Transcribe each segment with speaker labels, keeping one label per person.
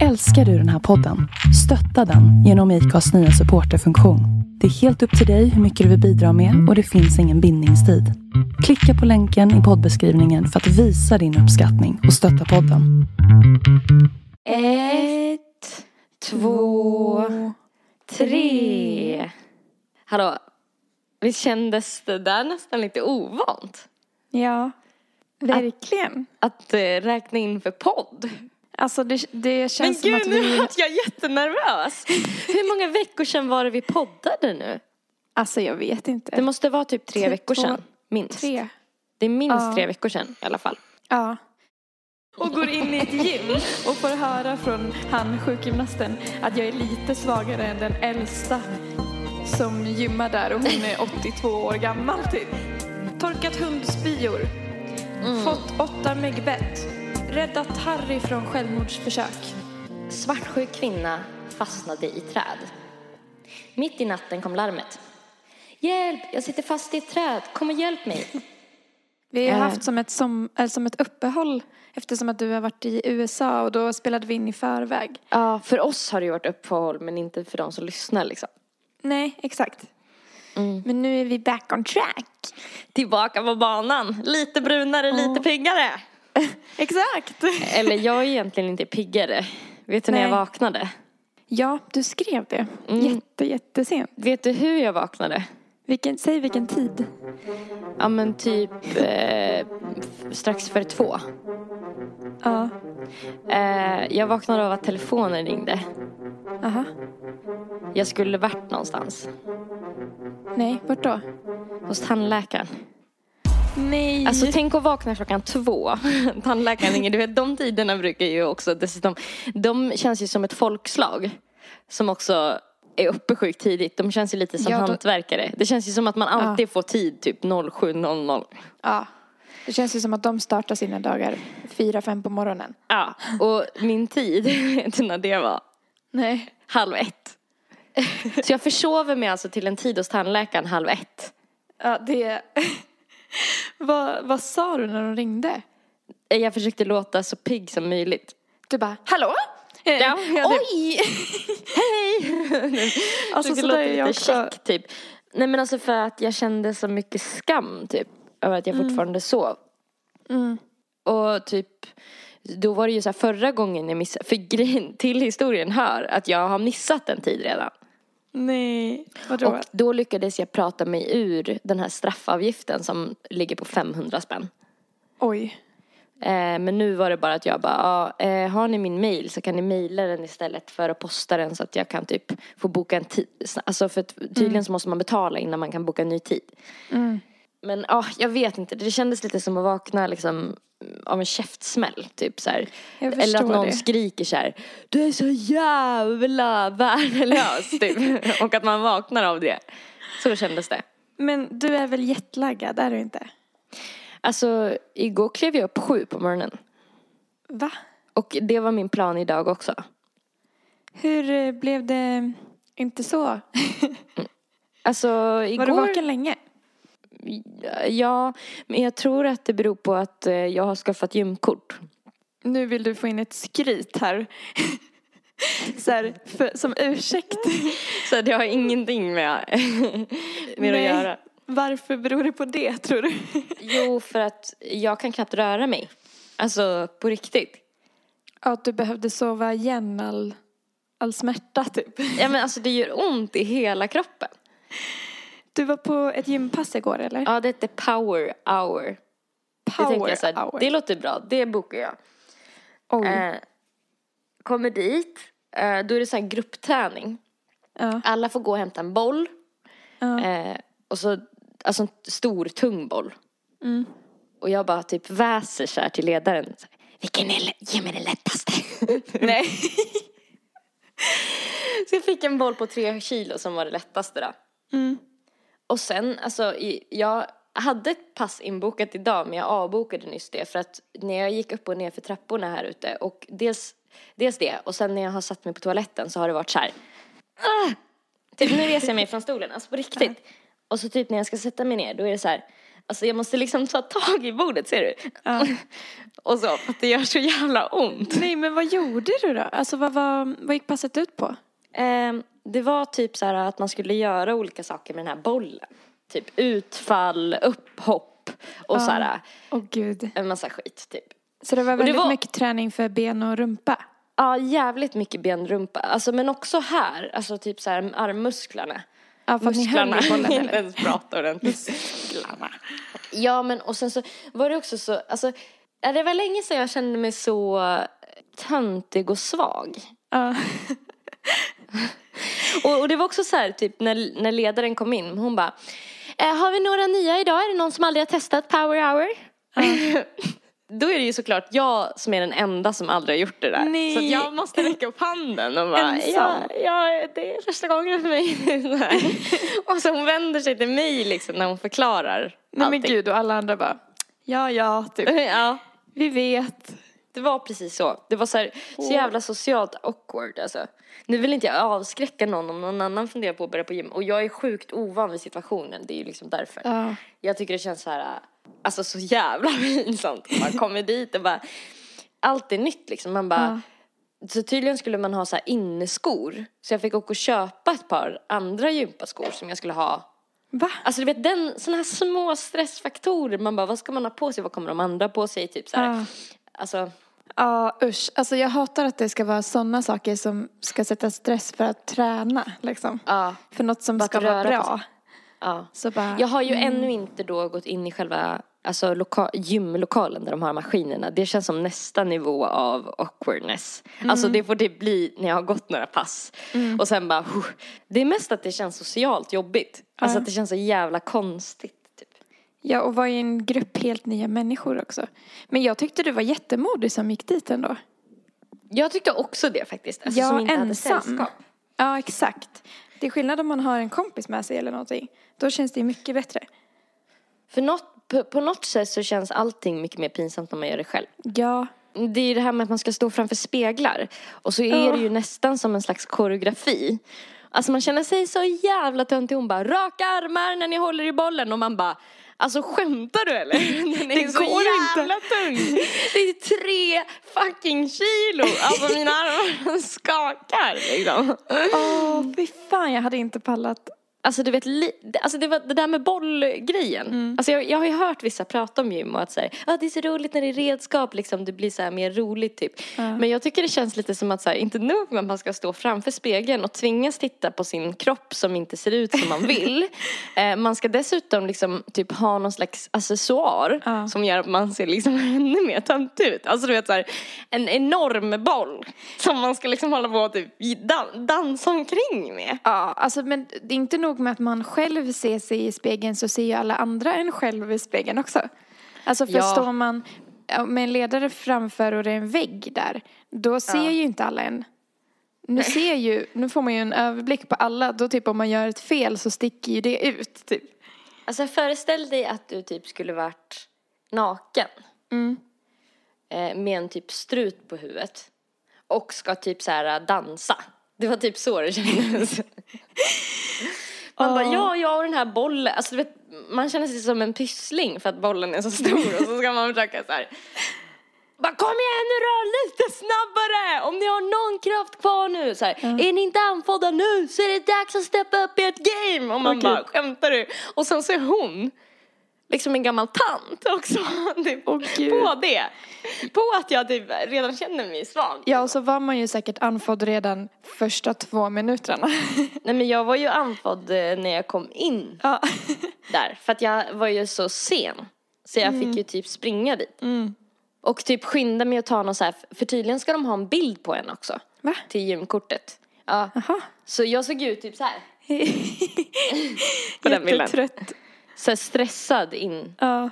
Speaker 1: Älskar du den här podden? Stötta den genom IKAs nya supporterfunktion. Det är helt upp till dig hur mycket du vill bidra med och det finns ingen bindningstid. Klicka på länken i poddbeskrivningen för att visa din uppskattning och stötta podden.
Speaker 2: Ett, två, tre. Hallå, visst kändes det där nästan lite ovant?
Speaker 3: Ja, verkligen.
Speaker 2: Att eh, räkna in för podd?
Speaker 3: Alltså det, det
Speaker 2: Men
Speaker 3: känns som
Speaker 2: gud,
Speaker 3: att
Speaker 2: nu
Speaker 3: vi...
Speaker 2: vart jag jättenervös. Hur många veckor sedan var det vi poddade nu?
Speaker 3: Alltså jag vet inte.
Speaker 2: Det måste vara typ tre
Speaker 3: Typ
Speaker 2: veckor
Speaker 3: två-
Speaker 2: sedan. Minst.
Speaker 3: Tre.
Speaker 2: Det är minst
Speaker 3: Ja.
Speaker 2: tre veckor sedan i alla fall.
Speaker 3: Ja. Och går in i ett gym och får höra från han sjukgymnasten att jag är lite svagare än den äldsta som gymmar där och hon är 82 år gammal typ. Torkat hundspyor. Fått åtta myggbett. Räddat Harry från självmordsförsök.
Speaker 2: Svartsjuk kvinna fastnade i träd. Mitt i natten kom larmet. Hjälp, jag sitter fast i ett träd. Kom och hjälp mig.
Speaker 3: Vi har
Speaker 2: Eh.
Speaker 3: haft som ett, som, eller som ett uppehåll eftersom att du har varit i USA och då spelade vi in i förväg.
Speaker 2: Ja, för oss har det varit uppehåll men inte för de som lyssnar liksom.
Speaker 3: Nej, exakt.
Speaker 2: Mm.
Speaker 3: Men nu är vi back on track.
Speaker 2: Tillbaka på banan. Lite brunare, lite piggare.
Speaker 3: Exakt.
Speaker 2: Eller jag är egentligen inte piggare. Vet du när jag
Speaker 3: Nej.
Speaker 2: vaknade?
Speaker 3: Ja, du skrev det.
Speaker 2: Mm.
Speaker 3: Jätte, jättesent.
Speaker 2: Vet du hur jag vaknade?
Speaker 3: Vilken, säg vilken tid.
Speaker 2: Ja men typ eh, strax före två.
Speaker 3: Ja.
Speaker 2: Eh, jag vaknade av att telefonen ringde.
Speaker 3: Aha.
Speaker 2: Jag skulle varit någonstans.
Speaker 3: Nej, vart då?
Speaker 2: Hos tandläkaren.
Speaker 3: Nej.
Speaker 2: Alltså tänk att vakna klockan två. Tandläkaren ringer. Du vet de tiderna brukar ju också dessutom. De känns ju som ett folkslag. Som också är uppe sjukt tidigt. De känns ju lite som
Speaker 3: Ja, då-
Speaker 2: hantverkare. Det känns ju som att man alltid får tid typ 07.00.
Speaker 3: Ja. Det känns ju som att de startar sina dagar fyra, fem på morgonen.
Speaker 2: Ja, och min tid, vet du när det var?
Speaker 3: Nej.
Speaker 2: Halv ett. Så jag försover mig alltså till en tid hos tandläkaren halv ett.
Speaker 3: Ja, det... vad, vad sa du när de ringde?
Speaker 2: Jag försökte låta så pigg som möjligt.
Speaker 3: Du bara, hallå?
Speaker 2: Ja,
Speaker 3: Oj!
Speaker 2: Hej!
Speaker 3: Alltså, så jag
Speaker 2: lite
Speaker 3: också.
Speaker 2: käck typ. Nej men alltså för att jag kände så mycket skam typ. Över att jag fortfarande sov.
Speaker 3: Mm.
Speaker 2: Och typ, då var det ju så här förra gången jag missade. För grejen till historien hör att jag har missat en tid redan.
Speaker 3: Nej, vadå?
Speaker 2: Och då lyckades jag prata mig ur den här straffavgiften som ligger på 500 spänn.
Speaker 3: Oj.
Speaker 2: Eh, men nu var det bara att jag bara, ja, eh, har ni min mail så kan ni mejla den istället för att posta den så att jag kan typ få boka en tid. Alltså för tydligen så måste man betala innan man kan boka en ny tid.
Speaker 3: Mm.
Speaker 2: Men ja, jag vet inte. Det kändes lite som att vakna liksom av en käftsmäll. Typ så Eller att någon
Speaker 3: det.
Speaker 2: skriker så här. Du är så jävla värdelös typ. Och att man vaknar av det. Så kändes det.
Speaker 3: Men du är väl jetlaggad, är du inte?
Speaker 2: Alltså, igår klev jag upp sju på morgonen.
Speaker 3: Va?
Speaker 2: Och det var min plan idag också.
Speaker 3: Hur eh, blev det inte så?
Speaker 2: Alltså
Speaker 3: Var
Speaker 2: igår...
Speaker 3: du vaken länge?
Speaker 2: Ja, men jag tror att det beror på att eh, jag har skaffat gymkort.
Speaker 3: Nu vill du få in ett skryt här. så här, för, som ursäkt.
Speaker 2: Så det har ingenting med, med att
Speaker 3: Nej.
Speaker 2: göra.
Speaker 3: Varför beror det på det, tror du?
Speaker 2: Jo, för att jag kan knappt röra mig. Alltså på riktigt.
Speaker 3: Att du behövde sova igen all, all smärta, typ.
Speaker 2: Ja men alltså det gör ont i hela kroppen.
Speaker 3: Du var på ett gympass igår, eller?
Speaker 2: Ja, det heter power hour. det tänkte
Speaker 3: Power
Speaker 2: jag så här,
Speaker 3: hour.
Speaker 2: det låter bra, det bokar jag.
Speaker 3: Oj.
Speaker 2: Eh, kommer dit, eh, då är det så här gruppträning.
Speaker 3: ja.
Speaker 2: Alla får gå och hämta en boll.
Speaker 3: Ja.
Speaker 2: Eh, och så, alltså en stor tung boll.
Speaker 3: Mm.
Speaker 2: Och jag bara typ väser så här till ledaren. Så här, Vilken är, ge mig den lättaste.
Speaker 3: Nej.
Speaker 2: så jag fick en boll på tre kilo som var det lättaste då.
Speaker 3: Mm.
Speaker 2: Och sen, alltså, jag hade ett pass inbokat idag men jag avbokade nyss det för att när jag gick upp och ner för trapporna här ute och dels, dels det och sen när jag har satt mig på toaletten så har det varit så här. "Ah!" Typ nu reser jag mig från stolen, alltså på riktigt. Och så typ när jag ska sätta mig ner då är det så här. Alltså jag måste liksom ta tag i bordet, ser du?
Speaker 3: Ja.
Speaker 2: Och så, för att det gör så jävla ont.
Speaker 3: Nej, men vad gjorde du då? Alltså vad, vad, vad gick passet ut på?
Speaker 2: Ehm, det var typ så här att man skulle göra olika saker med den här bollen. Typ utfall, upphopp och så här
Speaker 3: Åh gud.
Speaker 2: en massa skit typ.
Speaker 3: Så det var
Speaker 2: det
Speaker 3: väldigt
Speaker 2: var-
Speaker 3: mycket träning för ben och rumpa?
Speaker 2: Ja, jävligt mycket benrumpa. Alltså men också här, alltså typ så här armmusklerna.
Speaker 3: Ja, för ni
Speaker 2: Musklerna,
Speaker 3: i bollen
Speaker 2: inte
Speaker 3: eller?
Speaker 2: ens prata ordentligt. Musklerna. Ja men och sen så var det också så, alltså ja, det var länge sedan jag kände mig så töntig och svag.
Speaker 3: Ja.
Speaker 2: Och, och det var också så här, typ när, när ledaren kom in, hon bara eh, Har vi några nya idag? Är det någon som aldrig har testat power hour? Då är det ju såklart jag som är den enda som aldrig har gjort det där.
Speaker 3: Nej.
Speaker 2: Så att jag måste räcka upp handen och bara ja, ja, det är första gången för mig. Och så hon vänder sig till mig liksom när hon förklarar
Speaker 3: Nej men
Speaker 2: allting.
Speaker 3: gud och alla andra bara ja ja typ.
Speaker 2: Ja,
Speaker 3: Vi vet.
Speaker 2: Det var precis så. Det var så, här, så jävla socialt awkward alltså. Nu vill inte jag avskräcka någon om någon annan funderar på att börja på gym. Och jag är sjukt ovan vid situationen. Det är ju liksom därför.
Speaker 3: Ja.
Speaker 2: Jag tycker det känns så här, alltså så jävla pinsamt. Man kommer dit och bara, allt är nytt liksom. Man bara, så tydligen skulle man ha så här inneskor. Så jag fick åka och köpa ett par andra gympaskor som jag skulle ha.
Speaker 3: Va?
Speaker 2: Alltså du vet den, såna här små stressfaktorer. Man bara, vad ska man ha på sig? Vad kommer de andra på sig? Typ så här.
Speaker 3: Ja.
Speaker 2: Alltså,
Speaker 3: Ja usch. Alltså jag hatar att det ska vara sådana saker som ska sätta stress för att träna liksom.
Speaker 2: ja.
Speaker 3: För något som
Speaker 2: Bara
Speaker 3: ska vara bra.
Speaker 2: ja.
Speaker 3: Så bara,
Speaker 2: Jag har ju ännu inte då gått in i själva alltså, loka- gymlokalen där de har maskinerna. Det känns som nästa nivå av awkwardness. Alltså det får det bli när jag har gått några pass. Och sen bara, det är mest att det känns socialt jobbigt. Alltså att det känns så jävla konstigt.
Speaker 3: Ja och vara i en grupp helt nya människor också. Men jag tyckte du var jättemodig som gick dit ändå.
Speaker 2: Jag tyckte också det faktiskt. Alltså,
Speaker 3: Ja,
Speaker 2: som inte
Speaker 3: ensam.
Speaker 2: hade sällskap.
Speaker 3: Ja exakt. Det är skillnad om man har en kompis med sig eller någonting. Då känns det mycket bättre.
Speaker 2: För något, på, på något sätt så känns allting mycket mer pinsamt när man gör det själv.
Speaker 3: Ja.
Speaker 2: Det är ju det här med att man ska stå framför speglar. Och så är det ju nästan som en slags koreografi. Alltså man känner sig så jävla töntig. Hon bara, raka armar när ni håller i bollen. Och man bara, alltså skämtar du eller? Den är
Speaker 3: Det
Speaker 2: så
Speaker 3: går
Speaker 2: jävla tung. Det är tre fucking kilo. Alltså mina armar skakar liksom.
Speaker 3: Åh fy fan jag hade inte pallat.
Speaker 2: Alltså du vet, li- alltså det, var det där med bollgrejen.
Speaker 3: Mm.
Speaker 2: Alltså jag, jag har ju hört vissa prata om gym och att säga, ah, det är så roligt när det är redskap liksom, det blir så här mer roligt typ. Men jag tycker det känns lite som att så här, inte nog med att man ska stå framför spegeln och tvingas titta på sin kropp som inte ser ut som man vill. eh, man ska dessutom liksom typ ha någon slags accessoar
Speaker 3: Ja.
Speaker 2: som gör att man ser liksom ännu mer tönt ut. Alltså du vet så här, en enorm boll som man ska liksom hålla på och typ dan- dansa omkring med.
Speaker 3: Ja, alltså men det är inte nog med att man själv ser sig i spegeln så ser ju alla andra en själv i spegeln också. Alltså för
Speaker 2: Ja.
Speaker 3: man med en ledare framför och det är en vägg där, då ser
Speaker 2: Ja.
Speaker 3: ju inte alla en. Nu ser ju, nu får man ju en överblick på alla, då typ om man gör ett fel så sticker ju det ut typ.
Speaker 2: Alltså föreställ dig att du typ skulle varit naken.
Speaker 3: Mm.
Speaker 2: Eh, med en typ strut på huvudet. Och ska typ så här dansa. Det var typ så det kändes. Man bara, ja, jag och den här bollen. Alltså du vet, man känner sig som en pyssling för att bollen är så stor. och så ska man försöka så här. Bara, kom igen nu då, lite snabbare! Om ni har någon kraft kvar nu. Så här, Är ni inte andfådda nu så är det dags att steppa upp i ett game. Och man
Speaker 3: Okej.
Speaker 2: bara, skämtar du? Och sen så är hon liksom en gammal tant också. Typ,
Speaker 3: gud.
Speaker 2: på det. På att jag typ redan känner mig svag.
Speaker 3: Ja, och så var man ju säkert andfådd redan första två minuterna.
Speaker 2: Nej men jag var ju andfådd eh, när jag kom in
Speaker 3: ja.
Speaker 2: där. För att jag var ju så sen. Så jag fick ju typ springa dit.
Speaker 3: Mm.
Speaker 2: Och typ skynda mig att ta någon så här, för tydligen ska de ha en bild på en också.
Speaker 3: Va?
Speaker 2: Till gymkortet. Ja.
Speaker 3: Jaha.
Speaker 2: Så jag såg ut typ så här. På den bilden.
Speaker 3: Jättetrött.
Speaker 2: Så här stressad in.
Speaker 3: Ja.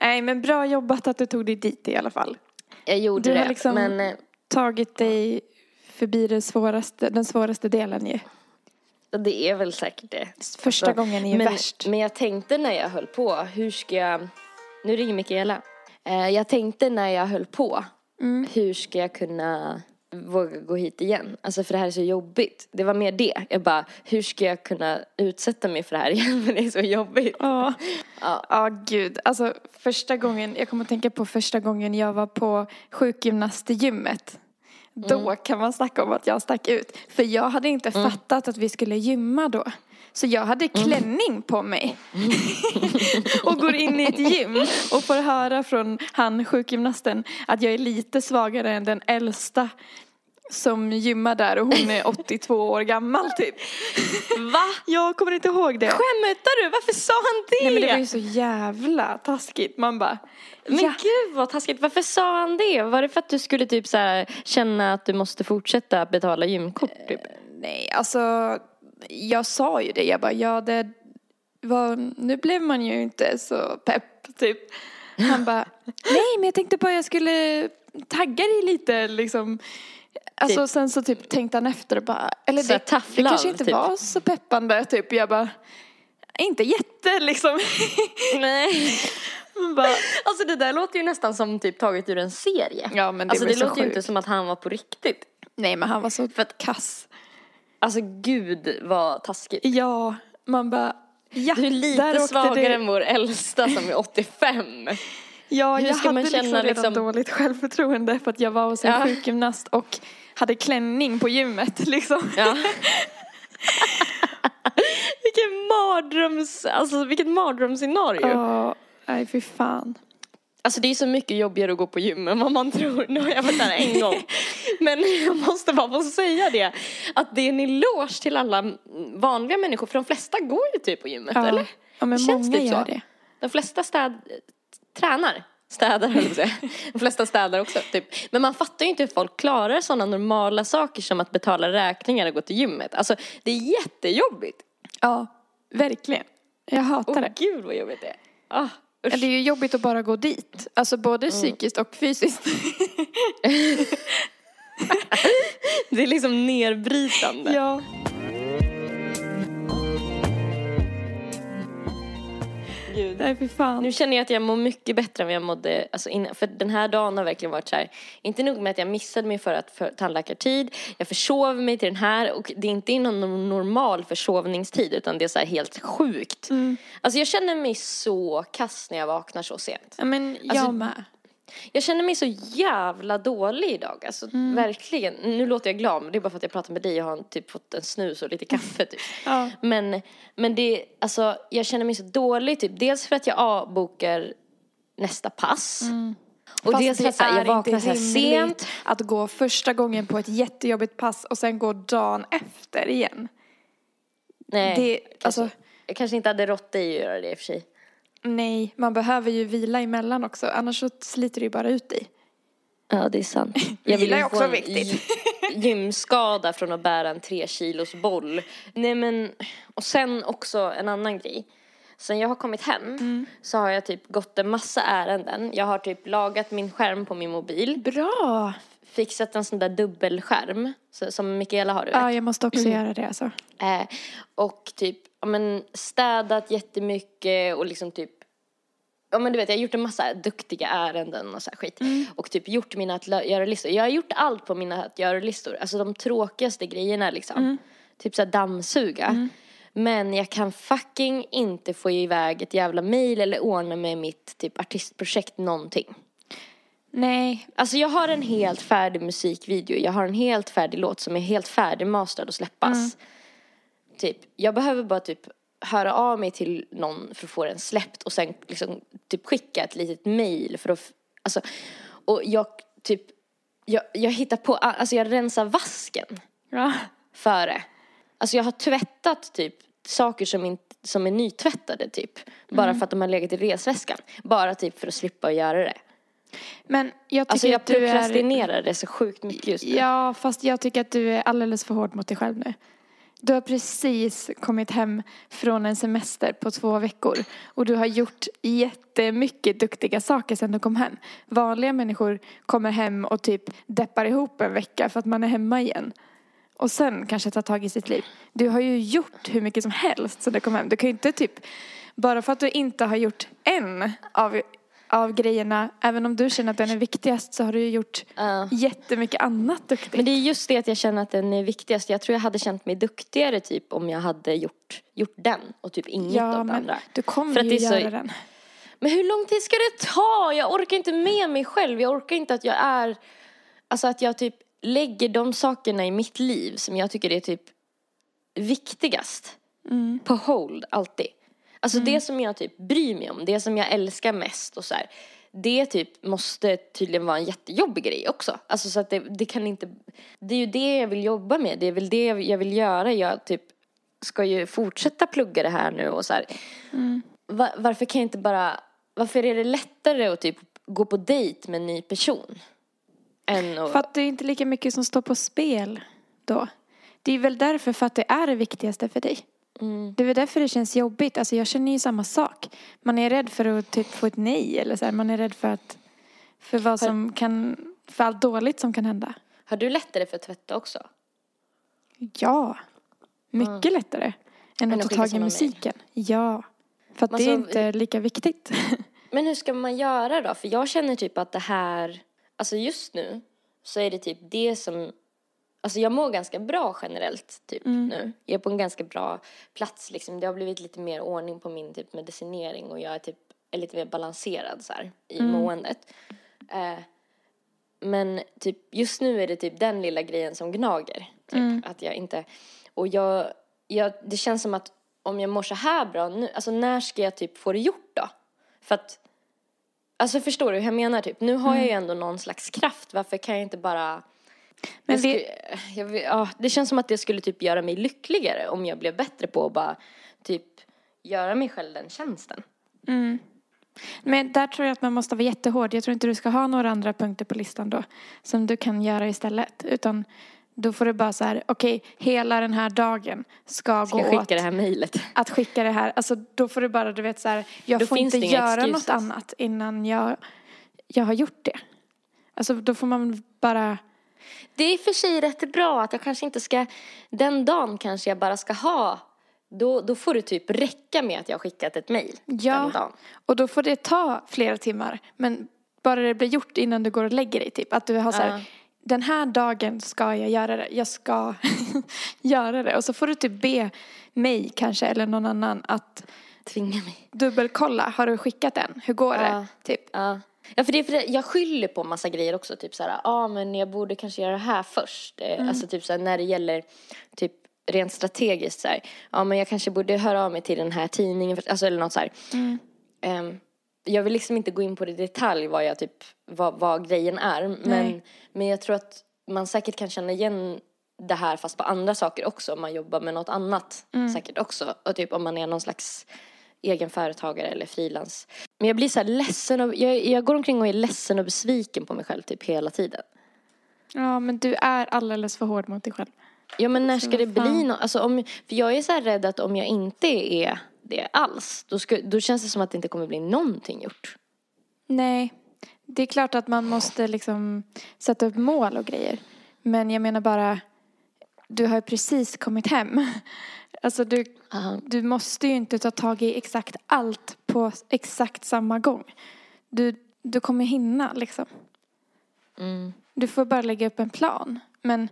Speaker 3: Nej, men bra jobbat att du tog dig dit i alla fall.
Speaker 2: Jag gjorde
Speaker 3: Du har
Speaker 2: det.
Speaker 3: liksom-
Speaker 2: Men eh,
Speaker 3: Tagit dig förbi det svåraste, den svåraste delen ju.
Speaker 2: det är väl säkert det.
Speaker 3: Första
Speaker 2: Alltså,
Speaker 3: gången är ju
Speaker 2: men,
Speaker 3: värst.
Speaker 2: Men jag tänkte när jag höll på, hur ska jag... Nu ringer Mikaela. Eh, jag tänkte när jag höll på,
Speaker 3: Mm.
Speaker 2: hur ska jag kunna våga gå hit igen. Alltså för det här är så jobbigt. Det var mer det. Jag bara, hur ska jag kunna utsätta mig för det här igen? För det är så jobbigt.
Speaker 3: Ja.
Speaker 2: Ja.
Speaker 3: Ja, gud. Alltså första gången, jag kommer att tänka på första gången jag var på sjukgymnastgymmet. Då kan man snacka om att jag stack ut. För jag hade inte fattat att vi skulle gymma då. Så jag hade klänning på mig. och går in i ett gym och får höra från han sjukgymnasten att jag är lite svagare än den äldsta som gymmar där och hon är 82 år gammal typ.
Speaker 2: Va?
Speaker 3: Jag kommer inte ihåg det.
Speaker 2: Skämtar du? Varför sa han det?
Speaker 3: Nej men det var ju så jävla taskigt. Man bara,
Speaker 2: Men
Speaker 3: ja.
Speaker 2: gud vad taskigt. Varför sa han det? Var det för att du skulle typ så här känna att du måste fortsätta betala gymkort typ?
Speaker 3: Nej, alltså jag sa ju det. Jag bara, ja det var, nu blev man ju inte så pepp typ. Han bara, nej men jag tänkte bara jag skulle tagga dig lite liksom. Alltså
Speaker 2: Typ.
Speaker 3: sen så typ tänkte han efter och bara, eller
Speaker 2: Så
Speaker 3: det, det
Speaker 2: love,
Speaker 3: kanske inte
Speaker 2: typ.
Speaker 3: var så peppande typ. Jag bara, inte jätte liksom.
Speaker 2: Nej.
Speaker 3: Bara,
Speaker 2: Alltså det där låter ju nästan som typ taget ur en serie.
Speaker 3: ja men det
Speaker 2: alltså det låter ju inte som att han var på riktigt.
Speaker 3: Nej men han var så kass.
Speaker 2: Alltså gud vad taskigt.
Speaker 3: Ja, man bara, ja.
Speaker 2: Du är lite svagare
Speaker 3: det.
Speaker 2: än vår äldsta som är 85.
Speaker 3: Ja,
Speaker 2: Hur
Speaker 3: jag
Speaker 2: ska
Speaker 3: hade
Speaker 2: man
Speaker 3: liksom
Speaker 2: känna,
Speaker 3: redan
Speaker 2: liksom-
Speaker 3: dåligt självförtroende för att jag var hos en
Speaker 2: Ja.
Speaker 3: sjukgymnast och hade klänning på gymmet liksom.
Speaker 2: Ja. Vilken mardröms, alltså vilket mardrömsscenario.
Speaker 3: Ja, nej fy fan.
Speaker 2: Alltså det är så mycket jobbigare att gå på gym än vad man tror. Nu har jag varit där en gång. Men jag måste bara få säga det. Att det är en eloge till alla vanliga människor. För de flesta går ju typ på gymmet,
Speaker 3: Ja,
Speaker 2: eller?
Speaker 3: ja men
Speaker 2: Känns
Speaker 3: många
Speaker 2: typ
Speaker 3: gör
Speaker 2: så.
Speaker 3: det.
Speaker 2: De flesta städ... tränar. Städar höll jag. De flesta städar också typ. Men man fattar ju inte hur folk klarar sådana normala saker som att betala räkningar och gå till gymmet. Alltså det är jättejobbigt.
Speaker 3: Ja, verkligen. Jag hatar
Speaker 2: Åh
Speaker 3: det.
Speaker 2: gud vad jobbigt det är. Ah, usch.
Speaker 3: Det är ju jobbigt att bara gå dit. Alltså både psykiskt och fysiskt.
Speaker 2: Det är liksom nedbrytande.
Speaker 3: ja.
Speaker 2: Gud.
Speaker 3: Nej fy fan.
Speaker 2: Nu känner jag att jag mår mycket bättre än vad jag mådde alltså innan. För den här dagen har verkligen varit så här. Inte nog med att jag missade min förra för tandläkartid. Jag försov mig till den här och det är inte någon normal försovningstid utan det är så här helt sjukt. Alltså jag känner mig så kass när jag vaknar så sent.
Speaker 3: Ja men jag
Speaker 2: Alltså-
Speaker 3: med.
Speaker 2: Jag känner mig så jävla dålig idag. Alltså verkligen. Nu låter jag glad men det är bara för att jag pratar med dig och har typ fått en snus och lite kaffe typ.
Speaker 3: Ja.
Speaker 2: Men, men det, alltså jag känner mig så dålig typ. Dels för att jag avbokar nästa pass. Och
Speaker 3: Fast
Speaker 2: dels för att jag vaknar
Speaker 3: inte
Speaker 2: så sent.
Speaker 3: att gå första gången på ett jättejobbigt pass och sen gå dagen efter igen.
Speaker 2: Nej,
Speaker 3: det-
Speaker 2: kanske,
Speaker 3: alltså-
Speaker 2: jag kanske inte hade rått dig att göra det i och för sig.
Speaker 3: Nej, man behöver ju vila emellan också, annars så sliter det ju bara ut dig.
Speaker 2: Ja, det är sant.
Speaker 3: Vila är
Speaker 2: ju
Speaker 3: också
Speaker 2: få en
Speaker 3: viktigt.
Speaker 2: gy- gymskada från att bära en tre kilos boll. Nej men, och sen också en annan grej. Sen jag har kommit hem
Speaker 3: Mm.
Speaker 2: så har jag typ gått en massa ärenden. Jag har typ lagat min skärm på min mobil.
Speaker 3: Bra!
Speaker 2: Fixat en sån där dubbelskärm så, som Mikaela har du vet.
Speaker 3: Ja, jag måste också göra det alltså.
Speaker 2: Eh, och typ, ja men städat jättemycket och liksom typ Ja men du vet jag har gjort en massa duktiga ärenden och så skit. Och typ gjort mina att göra-listor. Jag har gjort allt på mina att göra-listor. Alltså de tråkigaste grejerna liksom. Typ så här dammsuga. Men jag kan fucking inte få iväg ett jävla mail eller ordna med mitt typ artistprojekt någonting.
Speaker 3: Nej,
Speaker 2: Alltså jag har en helt färdig musikvideo, jag har en helt färdig låt som är helt färdigmastrad och släppas. Typ, jag behöver bara typ höra av mig till någon för att få den släppt och sen liksom typ skicka ett litet mail för att, alltså, och jag typ, jag, jag hittar på, alltså jag rensar vasken
Speaker 3: ja.
Speaker 2: före. Alltså jag har tvättat typ saker som, inte, som är nytvättade typ. Bara för att de har legat i resväskan. Bara typ för att slippa göra det.
Speaker 3: Men jag tycker
Speaker 2: Alltså jag
Speaker 3: att du är...
Speaker 2: prokrastinerar det så sjukt mycket just nu.
Speaker 3: Ja, fast jag tycker att du är alldeles för hård mot dig själv nu. Du har precis kommit hem från en semester på två veckor och du har gjort jättemycket duktiga saker sedan du kom hem. Vanliga människor kommer hem och typ deppar ihop en vecka för att man är hemma igen. Och sen kanske tar tag i sitt liv. Du har ju gjort hur mycket som helst sedan du kom hem. Du kan ju inte typ, bara för att du inte har gjort en av av grejerna, även om du känner att den är viktigast så har du ju gjort
Speaker 2: Ja.
Speaker 3: jättemycket annat duktigt.
Speaker 2: Men det är just det att jag känner att den är viktigast. Jag tror jag hade känt mig duktigare typ om jag hade gjort, gjort den och typ inget
Speaker 3: ja,
Speaker 2: av det
Speaker 3: men
Speaker 2: andra.
Speaker 3: du kommer
Speaker 2: För att
Speaker 3: ju
Speaker 2: det är så-
Speaker 3: göra den.
Speaker 2: Men hur lång tid ska det ta? Jag orkar inte med mig själv. Jag orkar inte att jag är, alltså att jag typ lägger de sakerna i mitt liv som jag tycker är typ viktigast.
Speaker 3: Mm.
Speaker 2: På hold, alltid. Alltså det som jag typ bryr mig om, det som jag älskar mest och så här. Det typ måste tydligen vara en jättejobbig grej också. Alltså så att det, det kan inte, det är ju det jag vill jobba med. Det är väl det jag vill göra. Jag typ ska ju fortsätta plugga det här nu och så här. Va- varför kan jag inte bara, varför är det lättare att typ gå på dejt med en ny person? Än att,
Speaker 3: För att det är inte lika mycket som står på spel då. Det är väl därför för att det är det viktigaste för dig.
Speaker 2: Mm,
Speaker 3: Det är därför det känns jobbigt. Alltså jag känner ju samma sak. Man är rädd för att typ få ett nej eller så här. Man är rädd för att, för vad som kan, för allt dåligt som kan hända.
Speaker 2: har du lättare för att tvätta också?
Speaker 3: Ja. Mycket lättare än
Speaker 2: Än
Speaker 3: att ta tag i musiken. Ja. För att
Speaker 2: Men
Speaker 3: det är
Speaker 2: så-
Speaker 3: inte lika viktigt.
Speaker 2: Men hur ska man göra då? För jag känner typ att det här, alltså just nu så är det typ det som, alltså jag mår ganska bra generellt typ nu. Jag är på en ganska bra plats liksom. Det har blivit lite mer ordning på min typ medicinering och jag är typ är lite mer balanserad så här i måendet. Eh, men typ just nu är det typ den lilla grejen som gnager. Typ att jag inte, och jag, jag, det känns som att om jag mår så här bra nu, alltså när ska jag typ få det gjort då? För att, alltså förstår du hur jag menar typ? Nu har jag ju ändå någon slags kraft, varför kan jag inte bara
Speaker 3: Men
Speaker 2: skulle, jag, vet- ja, det känns som att det skulle typ göra mig lyckligare om jag blev bättre på att bara typ göra mig själv den tjänsten.
Speaker 3: Men där tror jag att man måste vara jättehård. Jag tror inte du ska ha några andra punkter på listan då. Som du kan göra istället. Utan då får du bara så här, okej, hela den här dagen ska,
Speaker 2: Ska
Speaker 3: gå
Speaker 2: skicka
Speaker 3: åt
Speaker 2: det här mejlet?
Speaker 3: att skicka det här. Alltså då får du bara, du vet så här, jag
Speaker 2: Då
Speaker 3: får inte göra
Speaker 2: excuses.
Speaker 3: något annat innan jag, jag har gjort det. Alltså då får man bara,
Speaker 2: Det är i och för sig rätt bra att jag kanske inte ska, den dagen kanske jag bara ska ha, då, då får det typ räcka med att jag har skickat ett mejl den
Speaker 3: ja.
Speaker 2: dagen.
Speaker 3: Och då får det ta flera timmar. Men bara det blir gjort innan du går och lägger dig typ. Att du har så här,
Speaker 2: Ja.
Speaker 3: den här dagen ska jag göra det. Jag ska göra det. Och så får du typ be mig kanske eller någon annan att
Speaker 2: Tvinga mig.
Speaker 3: dubbelkolla. Har du skickat den? Hur går
Speaker 2: Ja.
Speaker 3: det? Typ.
Speaker 2: Ja. Ja, för det för det, jag skyller på massa grejer också. Typ så här, ja ah, men jag borde kanske göra det här först. Eh, Alltså typ så här, när det gäller typ rent strategiskt så här, ja men jag kanske borde höra av mig till den här tidningen, först, alltså eller något så här. Ehm, jag vill liksom inte gå in på det i detalj vad jag typ, vad, vad grejen är. Men,
Speaker 3: Nej.
Speaker 2: men jag tror att man säkert kan känna igen det här fast på andra saker också. Om man jobbar med något annat säkert också. Och typ om man är någon slags egen företagare eller frilans. Men jag blir så här ledsen och, jag, jag går omkring och är ledsen och besviken på mig själv typ hela tiden.
Speaker 3: Ja men du är alldeles för hård mot dig själv.
Speaker 2: Ja men när ska det bli något? Alltså om, för jag är så här rädd att om jag inte är det alls, då, ska, då känns det som att det inte kommer bli någonting gjort.
Speaker 3: Nej, det är klart att man måste liksom sätta upp mål och grejer. Men jag menar bara, du har ju precis kommit hem. Alltså du, du måste ju inte ta tag i exakt allt på exakt samma gång. Du, du kommer hinna liksom.
Speaker 2: Mm.
Speaker 3: Du får bara lägga upp en plan. Men